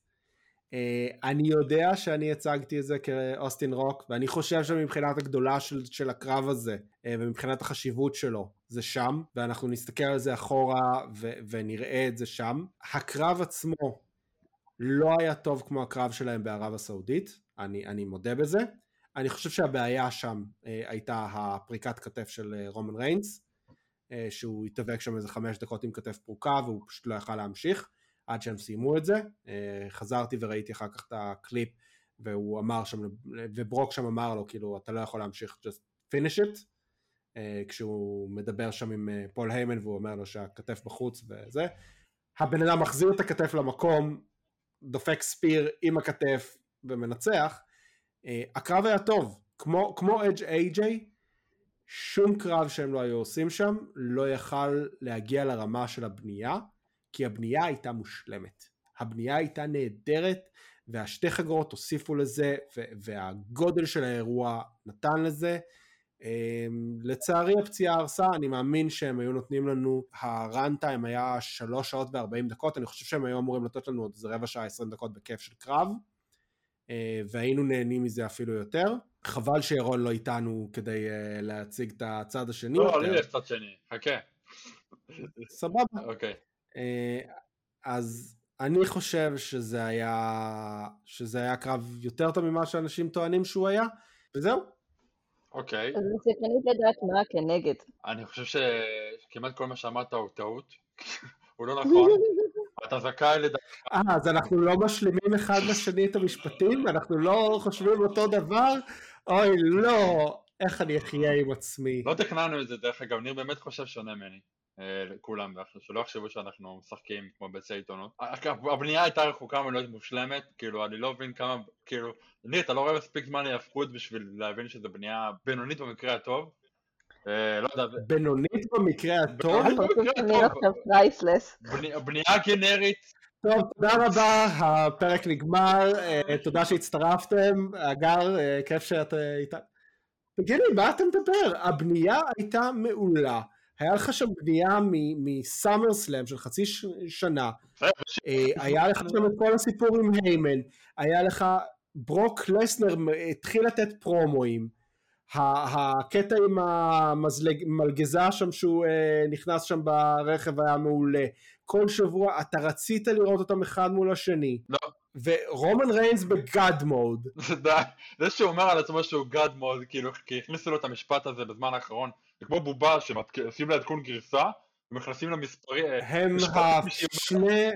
אה, אני יודע שאני הצגתי את זה כאוסטין רוק, ואני חושב שמבחינת הגדולה של, של הקרב הזה, אה, ומבחינת החשיבות שלו, זה שם, ואנחנו נסתכל על זה אחורה ו, ונראה את זה שם. הקרב עצמו לא היה טוב כמו הקרב שלהם בערב הסעודית, אני, אני מודה בזה. אני חושב שהבעיה שם אה, הייתה הפריקת כתף של אה, רומן ריינס, שהוא התאבק שם איזה חמש דקות עם כתף פרוקה והוא פשוט לא יכל להמשיך עד שהם סיימו את זה. אה, חזרתי וראיתי אחר כך את הקליפ והוא אמר שם, וברוק שם אמר לו כאילו אתה לא יכול להמשיך, just finish it, אה, כשהוא מדבר שם עם אה, פול היימן והוא אומר לו שהכתף בחוץ וזה. הבן אדם מחזיר את הכתף למקום, דופק ספיר עם הכתף ומנצח. אה, הקרב היה טוב, כמו, אדג' איי-ג'יי, שום קרב שהם לא היו עושים שם לא יכל להגיע לרמה של הבנייה, כי הבנייה הייתה מושלמת. הבנייה הייתה נהדרת, והשתי חגורות הוסיפו לזה, והגודל של האירוע נתן לזה. Um, לצערי הפציעה הרסה, אני מאמין שהם היו נותנים לנו, הראנטיים היה 3 שעות ו-40 דקות, אני חושב שהם היו אמורים לתת לנו עוד איזה רבע שעה 20 דקות בכיף של קרב, uh, והיינו נהנים מזה אפילו יותר. חבל שירון לא איתנו כדי uh, להציג את הצד השני. לא, לי יש צד שני, חכה. סבבה. אוקיי. Uh, אז אני חושב שזה היה, שזה היה קרב יותר טוב ממה שאנשים טוענים שהוא היה, וזהו. אוקיי. אז אני סקרנית לדעת מה כנגד. אני חושב שכמעט כל מה שאמרת הוא טעות. הוא לא נכון. אתה זכאי לדעת. אה, אז אנחנו לא משלימים אחד לשני את המשפטים? אנחנו לא חושבים אותו דבר? אוי, לא. איך אני אחיה עם עצמי? לא תכננו את זה, דרך אגב, ניר באמת חושב שונה ממני. אה, כולם, שלא יחשבו שאנחנו משחקים כמו ביצי עיתונות. הבנייה הייתה רחוקה מלהיות מושלמת, כאילו אני לא מבין כמה, כאילו, ניר אתה לא רואה מספיק זמן להיאבקות בשביל להבין שזו בנייה בינונית במקרה הטוב. אה, לא יודע, בינונית במקרה הטוב? בנייה גנרית, טוב, תודה רבה, הפרק נגמר, אה, תודה שהצטרפתם, אגר, אה, כיף שאת אה, איתה. תגידי, מה אתה מדבר? הבנייה הייתה מעולה. היה לך שם בנייה מסאמר סלאם של חצי שנה, היה לך שם את כל הסיפור עם היימן, היה לך ברוק לסנר התחיל לתת פרומואים, הקטע עם המלגזה שם שהוא נכנס שם ברכב היה מעולה, כל שבוע אתה רצית לראות אותם אחד מול השני, לא. ורומן ריינס בגאד מוד, זה שהוא אומר על עצמו שהוא גאד מוד, כאילו, כי הכניסו לו את המשפט הזה בזמן האחרון, זה כמו בובה שעושים לעדכון גרסה, ומכניסים למספרי, אה, הם השני,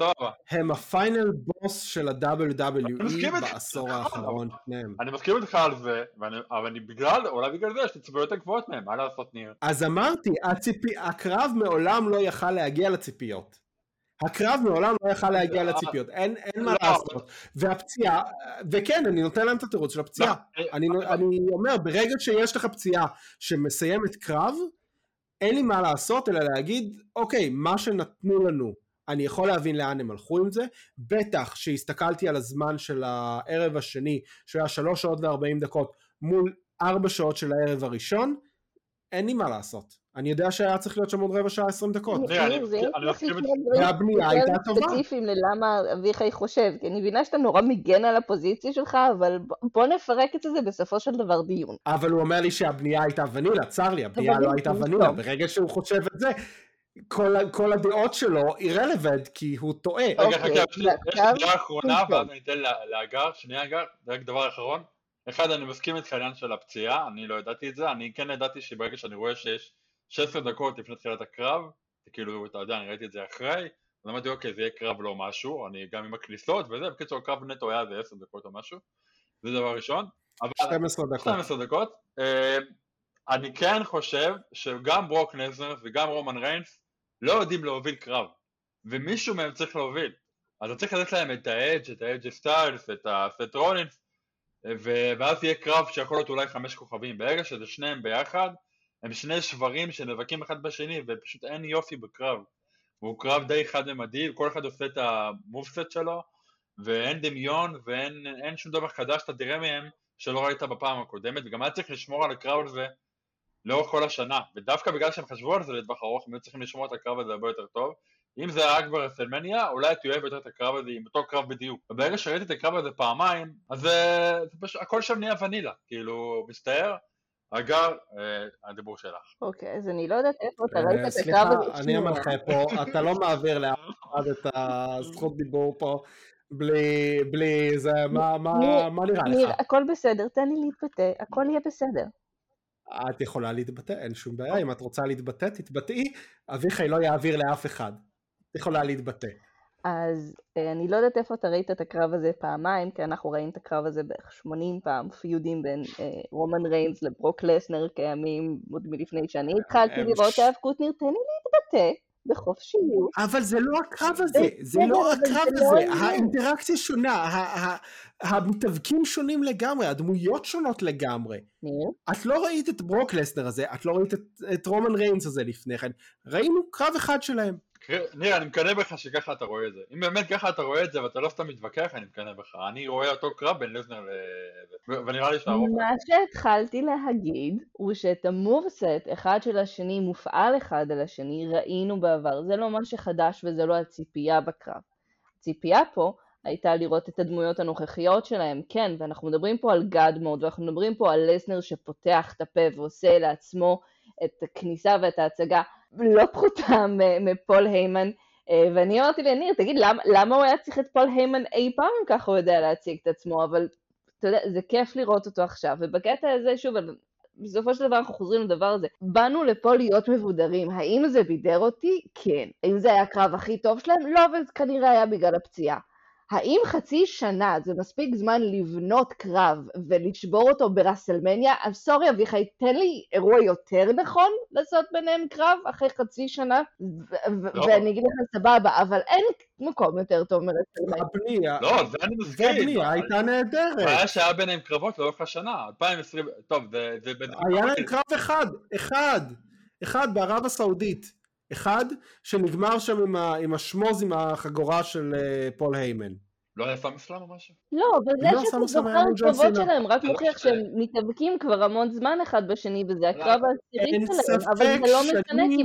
סבבה. הם הפיינל בוס של ה-WWE. בעשור האחרון, שניהם. אני מסכים איתך על זה, אבל בגלל, אולי בגלל זה יש לי ציפיות גבוהות מהם, מה לעשות ניר? אז אמרתי, הקרב מעולם לא יכל להגיע לציפיות. הקרב מעולם לא יכל להגיע לציפיות, אין, אין מה לא. לעשות. והפציעה, וכן, אני נותן להם את התירוץ של הפציעה. לא, אני, אה, אני אומר, ברגע שיש לך פציעה שמסיימת קרב, אין לי מה לעשות אלא להגיד, אוקיי, מה שנתנו לנו, אני יכול להבין לאן הם הלכו עם זה, בטח שהסתכלתי על הזמן של הערב השני, שהיה שלוש שעות וארבעים דקות, מול ארבע שעות של הערב הראשון, אין לי מה לעשות. אני יודע שהיה צריך להיות שם עוד רבע שעה עשרים דקות. והבנייה הייתה טובה. ספציפיים ללמה אביחי חושב, כי אני מבינה שאתה נורא מגן על הפוזיציה שלך, אבל בוא נפרק את זה בסופו של דבר דיון. אבל הוא אומר לי שהבנייה הייתה ונילה, צר לי, הבנייה לא הייתה. ונילה, ברגע שהוא חושב את זה, כל, כל הדעות שלו irrelevant כי הוא טועה. רגע, אוקיי, חכה, יש לי אחרונה, טוב. ואז אני אתן להגר, שנייה זה רק דבר אחרון. אחד, אני מסכים איתך העניין של הפציעה, אני לא ידעתי את זה, אני כן ידעתי שברגע שאני רואה שיש 16 דקות לפני תחילת הקרב, זה כאילו, אתה יודע, אני ראיתי את זה אחרי, אז אמרתי, אוקיי, זה יהיה קרב לא משהו, אני גם עם הכניסות וזה, בקיצור, הקרב נטו היה איזה 10 דקות או משהו, זה דבר ראשון. אבל 12 דקות. 12 דקות. אה, אני כן חושב שגם ברוק לזנר וגם רומן ריינס לא יודעים להוביל קרב, ומישהו מהם צריך להוביל. אז אתה צריך לתת להם את האדג', את האיי ג'יי סטיילס, את הסת' רולינס, ואז יהיה קרב שיכול להיות אולי חמש כוכבים. ברגע שזה שניהם ביחד, הם שני שברים שנאבקים אחד בשני, ופשוט אין יופי בקרב. והוא קרב די חד-ממדי, כל אחד עושה את ה moveset שלו, ואין דמיון, ואין אין שום דבר חדש שאתה תראה מהם שלא ראית בפעם הקודמת, וגם היה צריך לשמור על הקרב הזה לאורך כל השנה, ודווקא בגלל שהם חשבו על זה לטווח ארוך, הם היו צריכים לשמור את הקרב הזה הרבה יותר טוב. אם זה היה רק ברסלמניה, אולי הייתי אוהב יותר את הקרב הזה עם אותו קרב בדיוק. וברגע שראיתי את הקרב הזה פעמיים, אז זה, זה פשוט, הכל שם נהיה ונילה, כאילו, מצטער. אגר, אה, הדיבור שלך. אוקיי, אז אני לא יודעת איפה אתה אה, ראית את הקרב סליחה, הזה. אני שנייה. המנחה פה, אתה לא מעביר לאף אחד את הזכות דיבור פה בלי, בלי זה, מה, מה, ניר, מה נראה ניר, לך? הכל בסדר, תן לי להתבטא, הכל יהיה בסדר. את יכולה להתבטא, אין שום בעיה, אם את רוצה להתבטא, תתבטאי, אביחי לא יעביר לאף אחד. את יכולה להתבטא. אז אה, אני לא יודעת איפה אתה ראית את הקרב הזה פעמיים, כי אנחנו ראינו את הקרב הזה בערך 80 פעם, פיודים בין אה, רומן ריינס לברוק לסנר קיימים עוד מלפני שאני התחלתי הם לראות האב קוטנר, תן לי להתבטא בחופשיות. אבל זה לא הקרב הזה, זה לא הקרב זה לא הזה, העניין. האינטראקציה שונה, המתאבקים שונים לגמרי, הדמויות שונות לגמרי. את לא ראית את ברוק לסנר הזה, את לא ראית את, את רומן ריינס הזה לפני כן, ראינו קרב אחד שלהם. ניר, אני מקנא בך שככה אתה רואה את זה. אם באמת ככה אתה רואה את זה ואתה לא סתם מתווכח, אני מקנא בך. אני רואה אותו קרב בין לזנר ל... ונראה לי שהרוב... מה שהתחלתי להגיד הוא שאת המובסט אחד של השני מופעל אחד על השני ראינו בעבר, זה לא מה שחדש וזה לא הציפייה בקרב. הציפייה פה הייתה לראות את הדמויות הנוכחיות שלהם, כן, ואנחנו מדברים פה על גאד מוד, ואנחנו מדברים פה על לסנר שפותח את הפה ועושה לעצמו את הכניסה ואת ההצגה לא פחותה מפול היימן, אה, ואני אמרתי לניר, תגיד, למה, למה הוא היה צריך את פול היימן אי פעם אם ככה הוא יודע להציג את עצמו, אבל אתה יודע, זה כיף לראות אותו עכשיו, ובקטע הזה, שוב, בסופו של דבר אנחנו חוזרים לדבר הזה. באנו לפה להיות מבודרים, האם זה בידר אותי? כן. האם זה היה הקרב הכי טוב שלהם? לא, אבל כנראה היה בגלל הפציעה. האם חצי שנה זה מספיק זמן לבנות קרב ולשבור אותו בראסלמניה? אז סורי אביחי, תן לי אירוע יותר נכון לעשות ביניהם קרב אחרי חצי שנה, לא. ואני אגיד לך סבבה, אבל אין מקום יותר טוב מראסלמניה. הבנייה, לא, זה אני מסכים. והבנייה הייתה נהדרת. הבעיה שהיה ביניהם קרבות לאורך השנה, 2020, טוב, זה... זה היה להם קרב אחד, אחד, אחד בערב הסעודית, אחד שנגמר שם עם, ה, עם השמוז עם החגורה של אה, פול היימן. לא היה סם אסלאם או משהו? לא, אבל זה לא שאתה זוכר סמאיה מול ג'ון קרבות סינה. שלהם רק לא מוכיח. שהם מתאבקים כבר המון זמן אחד בשני, וזה הקרב העשירי שלהם, אבל זה לא משנה, כי.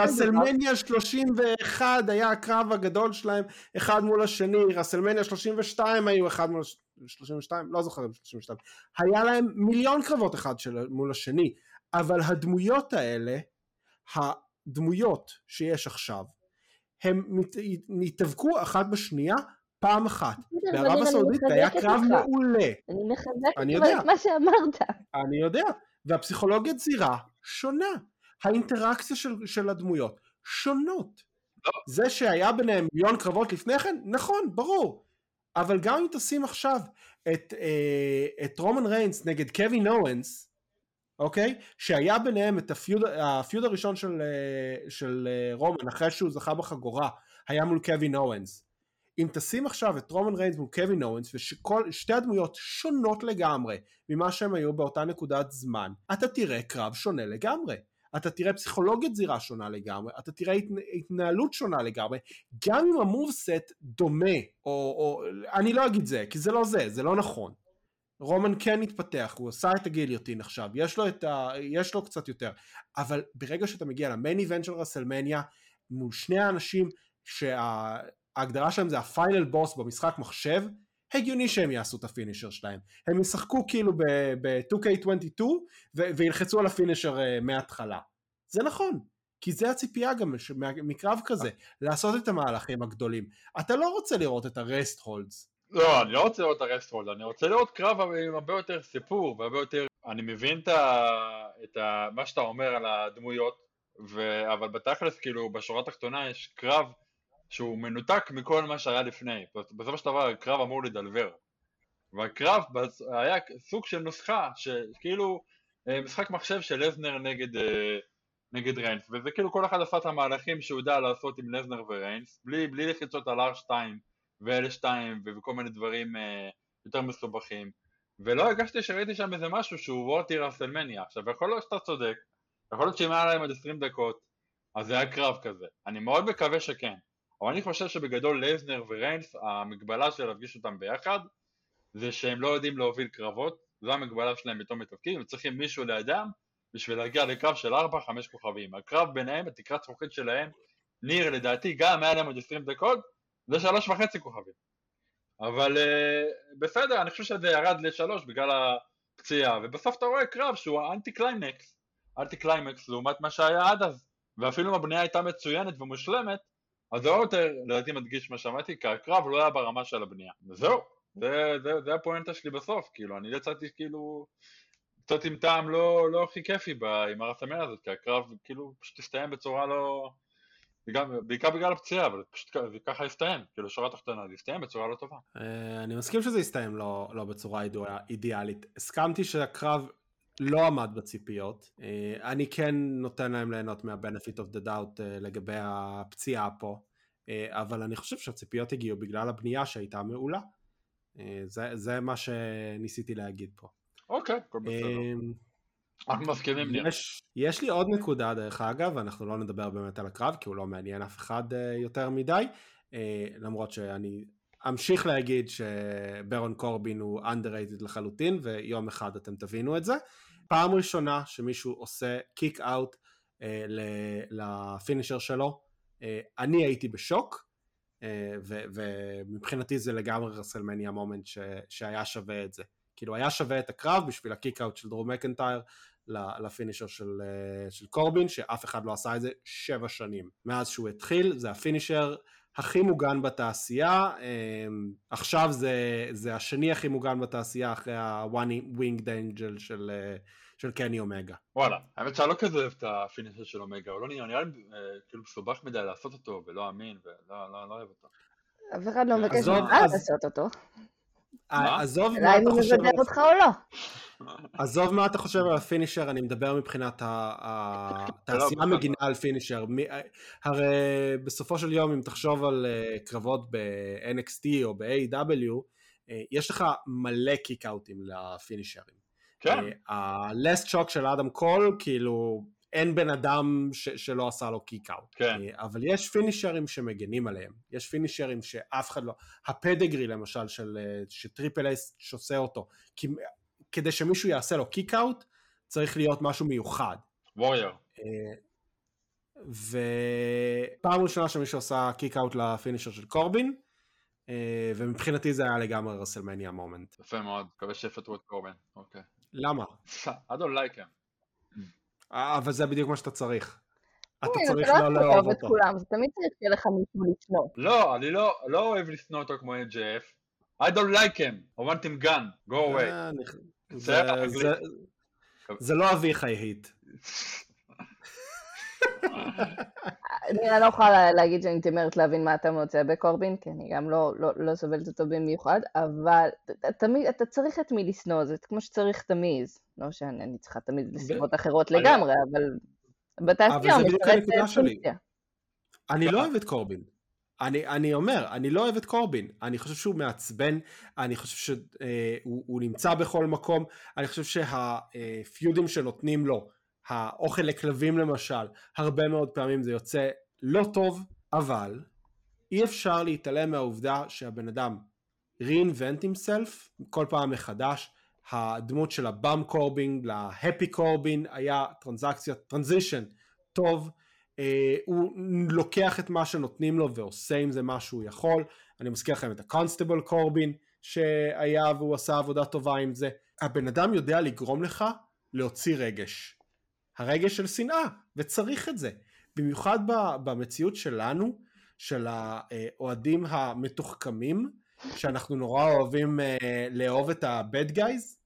רסלמניה 31 היה הקרב הגדול שלהם אחד מול השני, רסלמניה 32 היו אחד מול הש- 32, לא זוכר אם 32, היה להם מיליון קרבות אחד של, מול השני, אבל הדמויות האלה, הדמויות שיש עכשיו, הם מת- התאבקו אחת בשנייה פעם אחת. בערב הסעודית היה קרב. מעולה, אני מחזקת יודע. את מה שאמרת. אני יודע, והפסיכולוגיית זירה שונה, האינטראקציה של, של הדמויות שונות. לא. זה שהיה ביניהם מיליון קרבות לפני כן, נכון, ברור, אבל גם אם תשים עכשיו את, אה, את רומן ריינס נגד קווין אוונס, אוקיי? שהיה ביניהם את ה feud, ה feud הראשון של, אה, של אה, רומן אחרי שהוא זכה בחגורה, היה מול קווין אוונס. אם תשים עכשיו את רומן ריינס מול קווין אוונס ושתי הדמויות שונות לגמרי ממה שהם היו באותה נקודת זמן, אתה תראה קרב שונה לגמרי. אתה תראה פסיכולוגיית זירה שונה לגמרי, אתה תראה התנ... התנהלות שונה לגמרי, גם אם ה moveset דומה, או, או אני לא אגיד זה, כי זה לא זה, זה לא נכון. רומן כן התפתח, הוא עשה את ה guillotine עכשיו, יש לו, את ה... יש לו קצת יותר, אבל ברגע שאתה מגיע ל main event של רסלמניה, מול שני האנשים שההגדרה שלהם זה ה final boss במשחק מחשב, הגיוני שהם יעשו את ה finisher שלהם. הם ישחקו כאילו ב-2K22 ו- וילחצו על ה finisher uh, מההתחלה. זה נכון, כי זה הציפייה גם ש- מקרב כזה, לעשות את המהלכים הגדולים. אתה לא רוצה לראות את הרסט הולדס. לא, אני לא רוצה לראות את הרסטרולד, אני רוצה לראות קרב עם הרבה יותר סיפור והרבה יותר... אני מבין את, ה... את ה... מה שאתה אומר על הדמויות, ו... אבל בתכלס, כאילו, בשורה התחתונה יש קרב שהוא מנותק מכל מה שהיה לפני. בסופו של דבר הקרב אמור לדלבר. והקרב היה סוג של נוסחה, שכאילו אה, משחק מחשב של לזנר נגד, אה, נגד ריינס, וזה כאילו כל אחד עשה את המהלכים שהוא יודע לעשות עם לזנר וריינס, בלי, בלי לחיצות על R2 ו-L2 וכל מיני דברים אה, יותר מסובכים, ולא הרגשתי שראיתי שם איזה משהו שהוא worthy רסלמניה. עכשיו יכול להיות שאתה צודק, יכול להיות שאם היה להם עד 20 דקות, אז זה היה קרב כזה. אני מאוד מקווה שכן. אבל אני חושב שבגדול לזנר וריינס, המגבלה של להפגיש אותם ביחד, זה שהם לא יודעים להוביל קרבות, זו המגבלה שלהם בתור מתאבקים, הם צריכים מישהו לידם בשביל להגיע לקרב של 4-5 כוכבים. הקרב ביניהם, התקרת זכוכית שלהם, ניר לדעתי גם היה להם עוד 20 דקות, זה שלוש וחצי כוכבים. אבל אה, בסדר, אני חושב שזה ירד לשלוש בגלל הפציעה, ובסוף אתה רואה קרב שהוא האנטי קליימקס, אנטי קליימקס לעומת מה שהיה עד אז, ואפילו אם הבנייה הייתה מצוינת ומושלמת, אז זה עוד יותר לדעתי מדגיש מה שאמרתי, כי הקרב לא היה ברמה של הבנייה. וזהו, זה, זה, זה הפואנטה שלי בסוף, כאילו, אני יצאתי כאילו קצת עם טעם לא, לא הכי כיפי עם הרסמל הזאת, כי הקרב כאילו פשוט הסתיים בצורה לא... וגם, בעיקר בגלל הפציעה, אבל פשוט ככה הסתיים, כאילו שורה תחתונה, זה הסתיים בצורה לא טובה. אה, אני מסכים שזה הסתיים לא, לא בצורה אידיאלית. הסכמתי שהקרב לא עמד בציפיות. אה, אני כן נותן להם ליהנות מה-benefit of the doubt אה, לגבי הפציעה פה, אבל אני חושב שהציפיות הגיעו בגלל הבנייה שהייתה מעולה. זה, זה מה שניסיתי להגיד פה. אוקיי, הכל בסדר. אנחנו מסכימים נראה. יש, יש לי עוד נקודה דרך אגב, אנחנו לא נדבר באמת על הקרב כי הוא לא מעניין אף אחד uh, יותר מדי, uh, למרות שאני אמשיך להגיד שברון קורבין הוא underrated לחלוטין ויום אחד אתם תבינו את זה. פעם ראשונה שמישהו עושה קיק אאוט uh, ל finisher שלו, uh, אני הייתי בשוק ומבחינתי זה לגמרי רסלמניה moment שהיה שווה את זה. כאילו היה שווה את הקרב בשביל ה kick out של דרו מקנטייר ל finisher של, אה, של קורבין, שאף אחד לא עשה את זה שבע שנים. מאז שהוא התחיל, זה ה finisher הכי מוגן בתעשייה, אמ, עכשיו זה, זה השני הכי מוגן בתעשייה אחרי ה-one winged angel של, אה, של קני אומגה. וואלה, האמת שאני לא כזה אוהב את הפינישר של אומגה, הוא לא נראה, נראה לי אה, כאילו מסובך מדי לעשות אותו ולא אמין ולא לא, לא אוהב אותו. אף אחד לא מבקש ממך לעשות אותו. עזוב מה אתה חושב... אולי אם הוא אותך או לא. עזוב מה אתה חושב על הפינישר, אני מדבר מבחינת התעשייה לא, מגינה על פינישר. הרי בסופו של יום, אם תחשוב על אה, קרבות ב-NXT או ב-AW, אה, יש לך מלא קיק-אוטים לפינישרים. כן. ה-Last Shot של אדם קול, כאילו, אין בן אדם ש- שלא עשה לו kick-out. כן. אבל יש פינישרים שמגנים עליהם. יש פינישרים שאף אחד לא... ה Pedigree למשל, של, אה, ש Triple H שעושה אותו. כי כדי שמישהו יעשה לו kick out, צריך להיות משהו מיוחד. ברור. אה, ופעם ראשונה שמישהו עשה kick out ל finisher של קורבין, אה, ומבחינתי זה היה לגמרי רסלמניה moment. יפה מאוד, מקווה שיפטרו את קורבין, אוקיי. למה? I don't like him. אה, אבל זה בדיוק מה שאתה צריך. אתה צריך לא לאהוב אותו. זה תמיד צריך שיהיה לך מישהו לשנוא. לא, אני לא, לא אוהב לשנוא אותו כמו MJF. I don't like him, I want him gun, go away. זה לא אביחי heat. אני לא יכולה להגיד שאני מתיימרת להבין מה אתה מוצא בקורבין, כי אני גם לא, לא, לא סובלת אותו במיוחד, אבל תמיד, אתה צריך את מי לשנוא, זה כמו שצריך תמיז. לא שאני צריכה תמיד לסיבות אחרות לגמרי, אבל בתעשייה הוא משרת פונקציה. אני לא אוהב את קורבין. אני, אני אומר, אני לא אוהב את קורבין, אני חושב שהוא מעצבן, אני חושב שהוא אה, נמצא בכל מקום, אני חושב שהפיודים שנותנים לו, האוכל לכלבים למשל, הרבה מאוד פעמים זה יוצא לא טוב, אבל אי אפשר להתעלם מהעובדה שהבן אדם reinvent himself כל פעם מחדש, הדמות של הבאם קורבין להפי קורבין היה טרנזקציה, טרנזישן טוב, Uh, הוא לוקח את מה שנותנים לו ועושה עם זה מה שהוא יכול. אני מזכיר לכם את הקונסטבל קורבין שהיה והוא עשה עבודה טובה עם זה. הבן אדם יודע לגרום לך להוציא רגש. הרגש של שנאה, וצריך את זה. במיוחד במציאות שלנו, של האוהדים המתוחכמים, שאנחנו נורא אוהבים uh, לאהוב את ה-bad guys,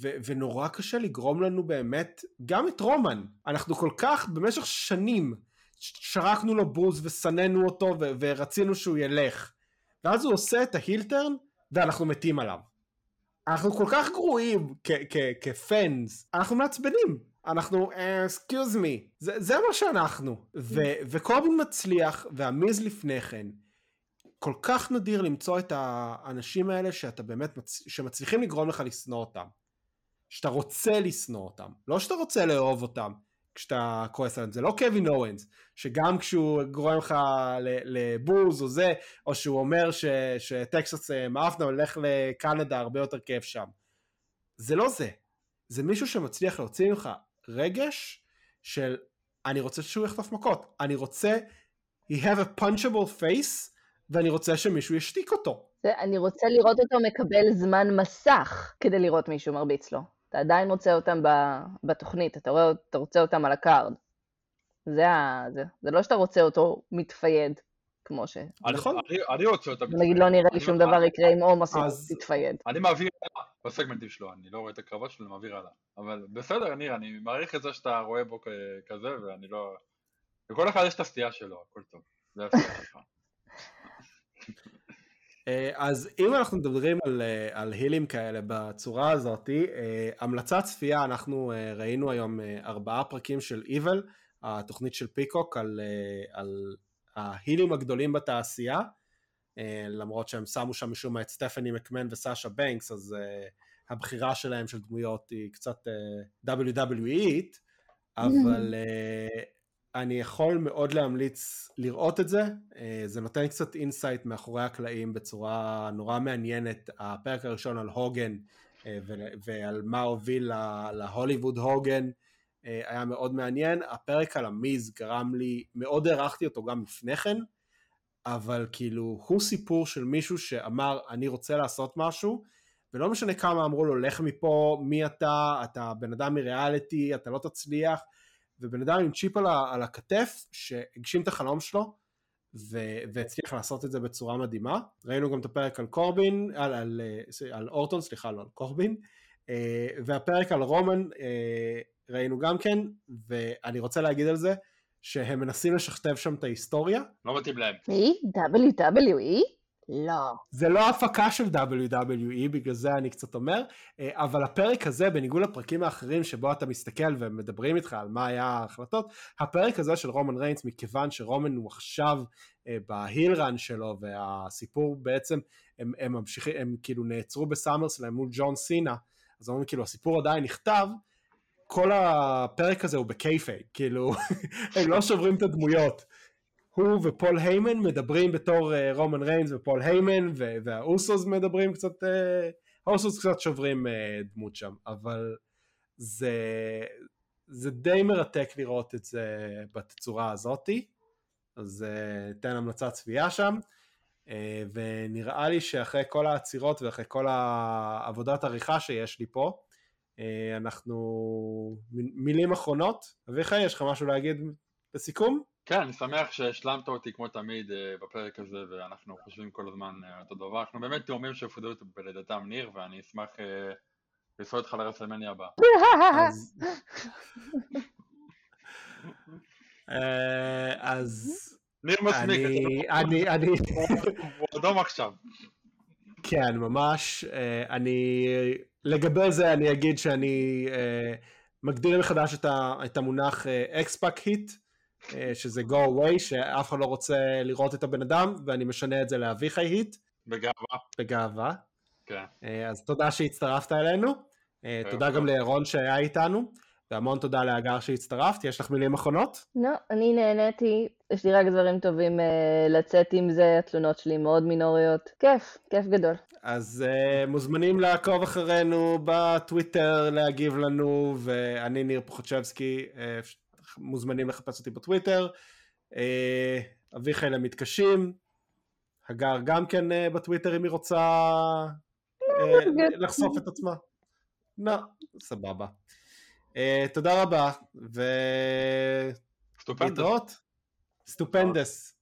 ו- ונורא קשה לגרום לנו באמת, גם את רומן, אנחנו כל כך במשך שנים שרקנו לו בוז ושנאנו אותו ורצינו שהוא ילך, ואז הוא עושה את ההילטרן ואנחנו מתים עליו. אנחנו כל כך גרועים כפאנס, אנחנו מעצבנים, אנחנו אסקיוז uh, מי, זה, זה מה שאנחנו, ו- וקובין מצליח והמיז לפני כן, כל כך נדיר למצוא את האנשים האלה שאתה באמת, מצ... שמצליחים לגרום לך לשנוא אותם. שאתה רוצה לשנוא אותם, לא שאתה רוצה לאהוב אותם כשאתה כועס עליהם, זה לא קווין אורנס, שגם כשהוא גורם לך לבוז או זה, או שהוא אומר ש... שטקסס אה, מאפנה הולך לקנדה הרבה יותר כיף שם. זה לא זה, זה מישהו שמצליח להוציא ממך רגש של אני רוצה שהוא יחטוף מכות, אני רוצה he have a punchable face, ואני רוצה שמישהו ישתיק אותו. זה, אני רוצה לראות אותו מקבל זמן מסך כדי לראות מישהו מרביץ לו. אתה עדיין רוצה אותם ב, בתוכנית, אתה, רואה, אתה רוצה אותם על ה card. זה, ה, זה, זה לא שאתה רוצה אותו מתפייד, כמו ש... אני- נכון. אני- אני רוצה אותה נגיד לא נראה לי אני- שום דבר יקרה עם עומס תתפייד. אני מעביר בסגמנטים שלו, אני לא רואה את הקרבות שלו, אני מעביר הלאה. אבל בסדר, ניר, אני מעריך את זה שאתה רואה בו כזה, ואני לא... לכל אחד יש את הסטייה שלו, הכל טוב. זה הסטייה שלך. אה, אז אם אנחנו מדברים על, אה, על הילים כאלה בצורה הזאת, אה, המלצת צפייה, אנחנו ראינו היום ארבעה פרקים של Evil, התוכנית של פיקוק על, על ההילים הגדולים בתעשייה, למרות שהם שמו שם משום מה את סטפני מקמן וסאשה בנקס, אז אה, הבחירה שלהם של דמויות היא קצת אה, WWEית, אבל אה, אני יכול מאוד להמליץ לראות את זה, אה, זה נותן קצת insight מאחורי הקלעים בצורה נורא מעניינת, הפרק הראשון על הוגן אה, ו- ועל מה הוביל לה- להוליווד הוגן אה, היה מאוד מעניין, הפרק על המיז גרם לי, מאוד הערכתי אותו גם לפני כן, אבל כאילו הוא סיפור של מישהו שאמר אני רוצה לעשות משהו ולא משנה כמה אמרו לו לך מפה, מי אתה, אתה בן אדם מריאליטי, אתה לא תצליח, ובן אדם עם צ'יפ על, על הכתף שהגשים את החלום שלו ו- והצליח לעשות את זה בצורה מדהימה. ראינו גם את הפרק על קורבין, על, על, על אורטון, סליחה, לא על קורבין, אה, והפרק על רומן אה, ראינו גם כן, ואני רוצה להגיד על זה שהם מנסים לשכתב שם את ההיסטוריה. לא מתאים להם. מי? WWE? לא. זה לא הפקה של WWE, בגלל זה אני קצת אומר, אה, אבל הפרק הזה, בניגוד לפרקים האחרים שבו אתה מסתכל ומדברים איתך על מה היה ההחלטות, הפרק הזה של רומן ריינס, מכיוון שרומן הוא עכשיו אה, בהיל רן שלו, והסיפור בעצם, הם, הם ממשיכים, הם כאילו נעצרו בסאמרסלאם מול ג'ון סינה, אז אומרים כאילו הסיפור עדיין נכתב, כל הפרק הזה הוא ב kayfabe, כאילו, הם לא שוברים את הדמויות. הוא ופול היימן מדברים בתור uh, רומן ריינס ופול היימן והאוסוס מדברים קצת, uh, האוסוס קצת שוברים uh, דמות שם, אבל זה, זה די מרתק לראות את זה בתצורה הזאתי, אז uh, תן המלצת צפייה שם, uh, ונראה לי שאחרי כל העצירות ואחרי כל העבודת עריכה שיש לי פה, אנחנו מ- מילים אחרונות, אביחי יש לך משהו להגיד לסיכום? כן, אני שמח שהשלמת אותי כמו תמיד אה, בפרק הזה, ואנחנו חושבים כל הזמן אה, אותו דבר. אנחנו באמת תאומים שהופדו בלידתם ניר, ואני אשמח אה, לנסוע איתך לרסלמניה הבאה. אז... אה, ניר מסמיק, אני, אני, אני, הוא אדום עכשיו. כן, ממש, אה, אני, לגבי זה אני אגיד שאני אה, מגדיר מחדש את המונח X-Pac heat, שזה go away, שאף אחד לא רוצה לראות את הבן אדם, ואני משנה את זה לאביחי heat, בגאווה, בגאווה. כן. אה, אז תודה שהצטרפת אלינו, אה, תודה גם לירון שהיה איתנו, והמון תודה להגר שהצטרפת, יש לך מילים אחרונות? לא, אני נהניתי, יש לי רק דברים טובים אה, לצאת עם זה, התלונות שלי מאוד מינוריות. כיף, כיף גדול. אז uh, מוזמנים לעקוב אחרינו בטוויטר, להגיב לנו, ואני ניר פוחצ'בסקי, uh, מוזמנים לחפש אותי בטוויטר. Uh, אביחי למתקשים, הגר גם כן uh, בטוויטר אם היא רוצה uh, לחשוף את עצמה. לא, סבבה. Uh, תודה רבה, סטופנדו. ולהתראות. סטופנדס.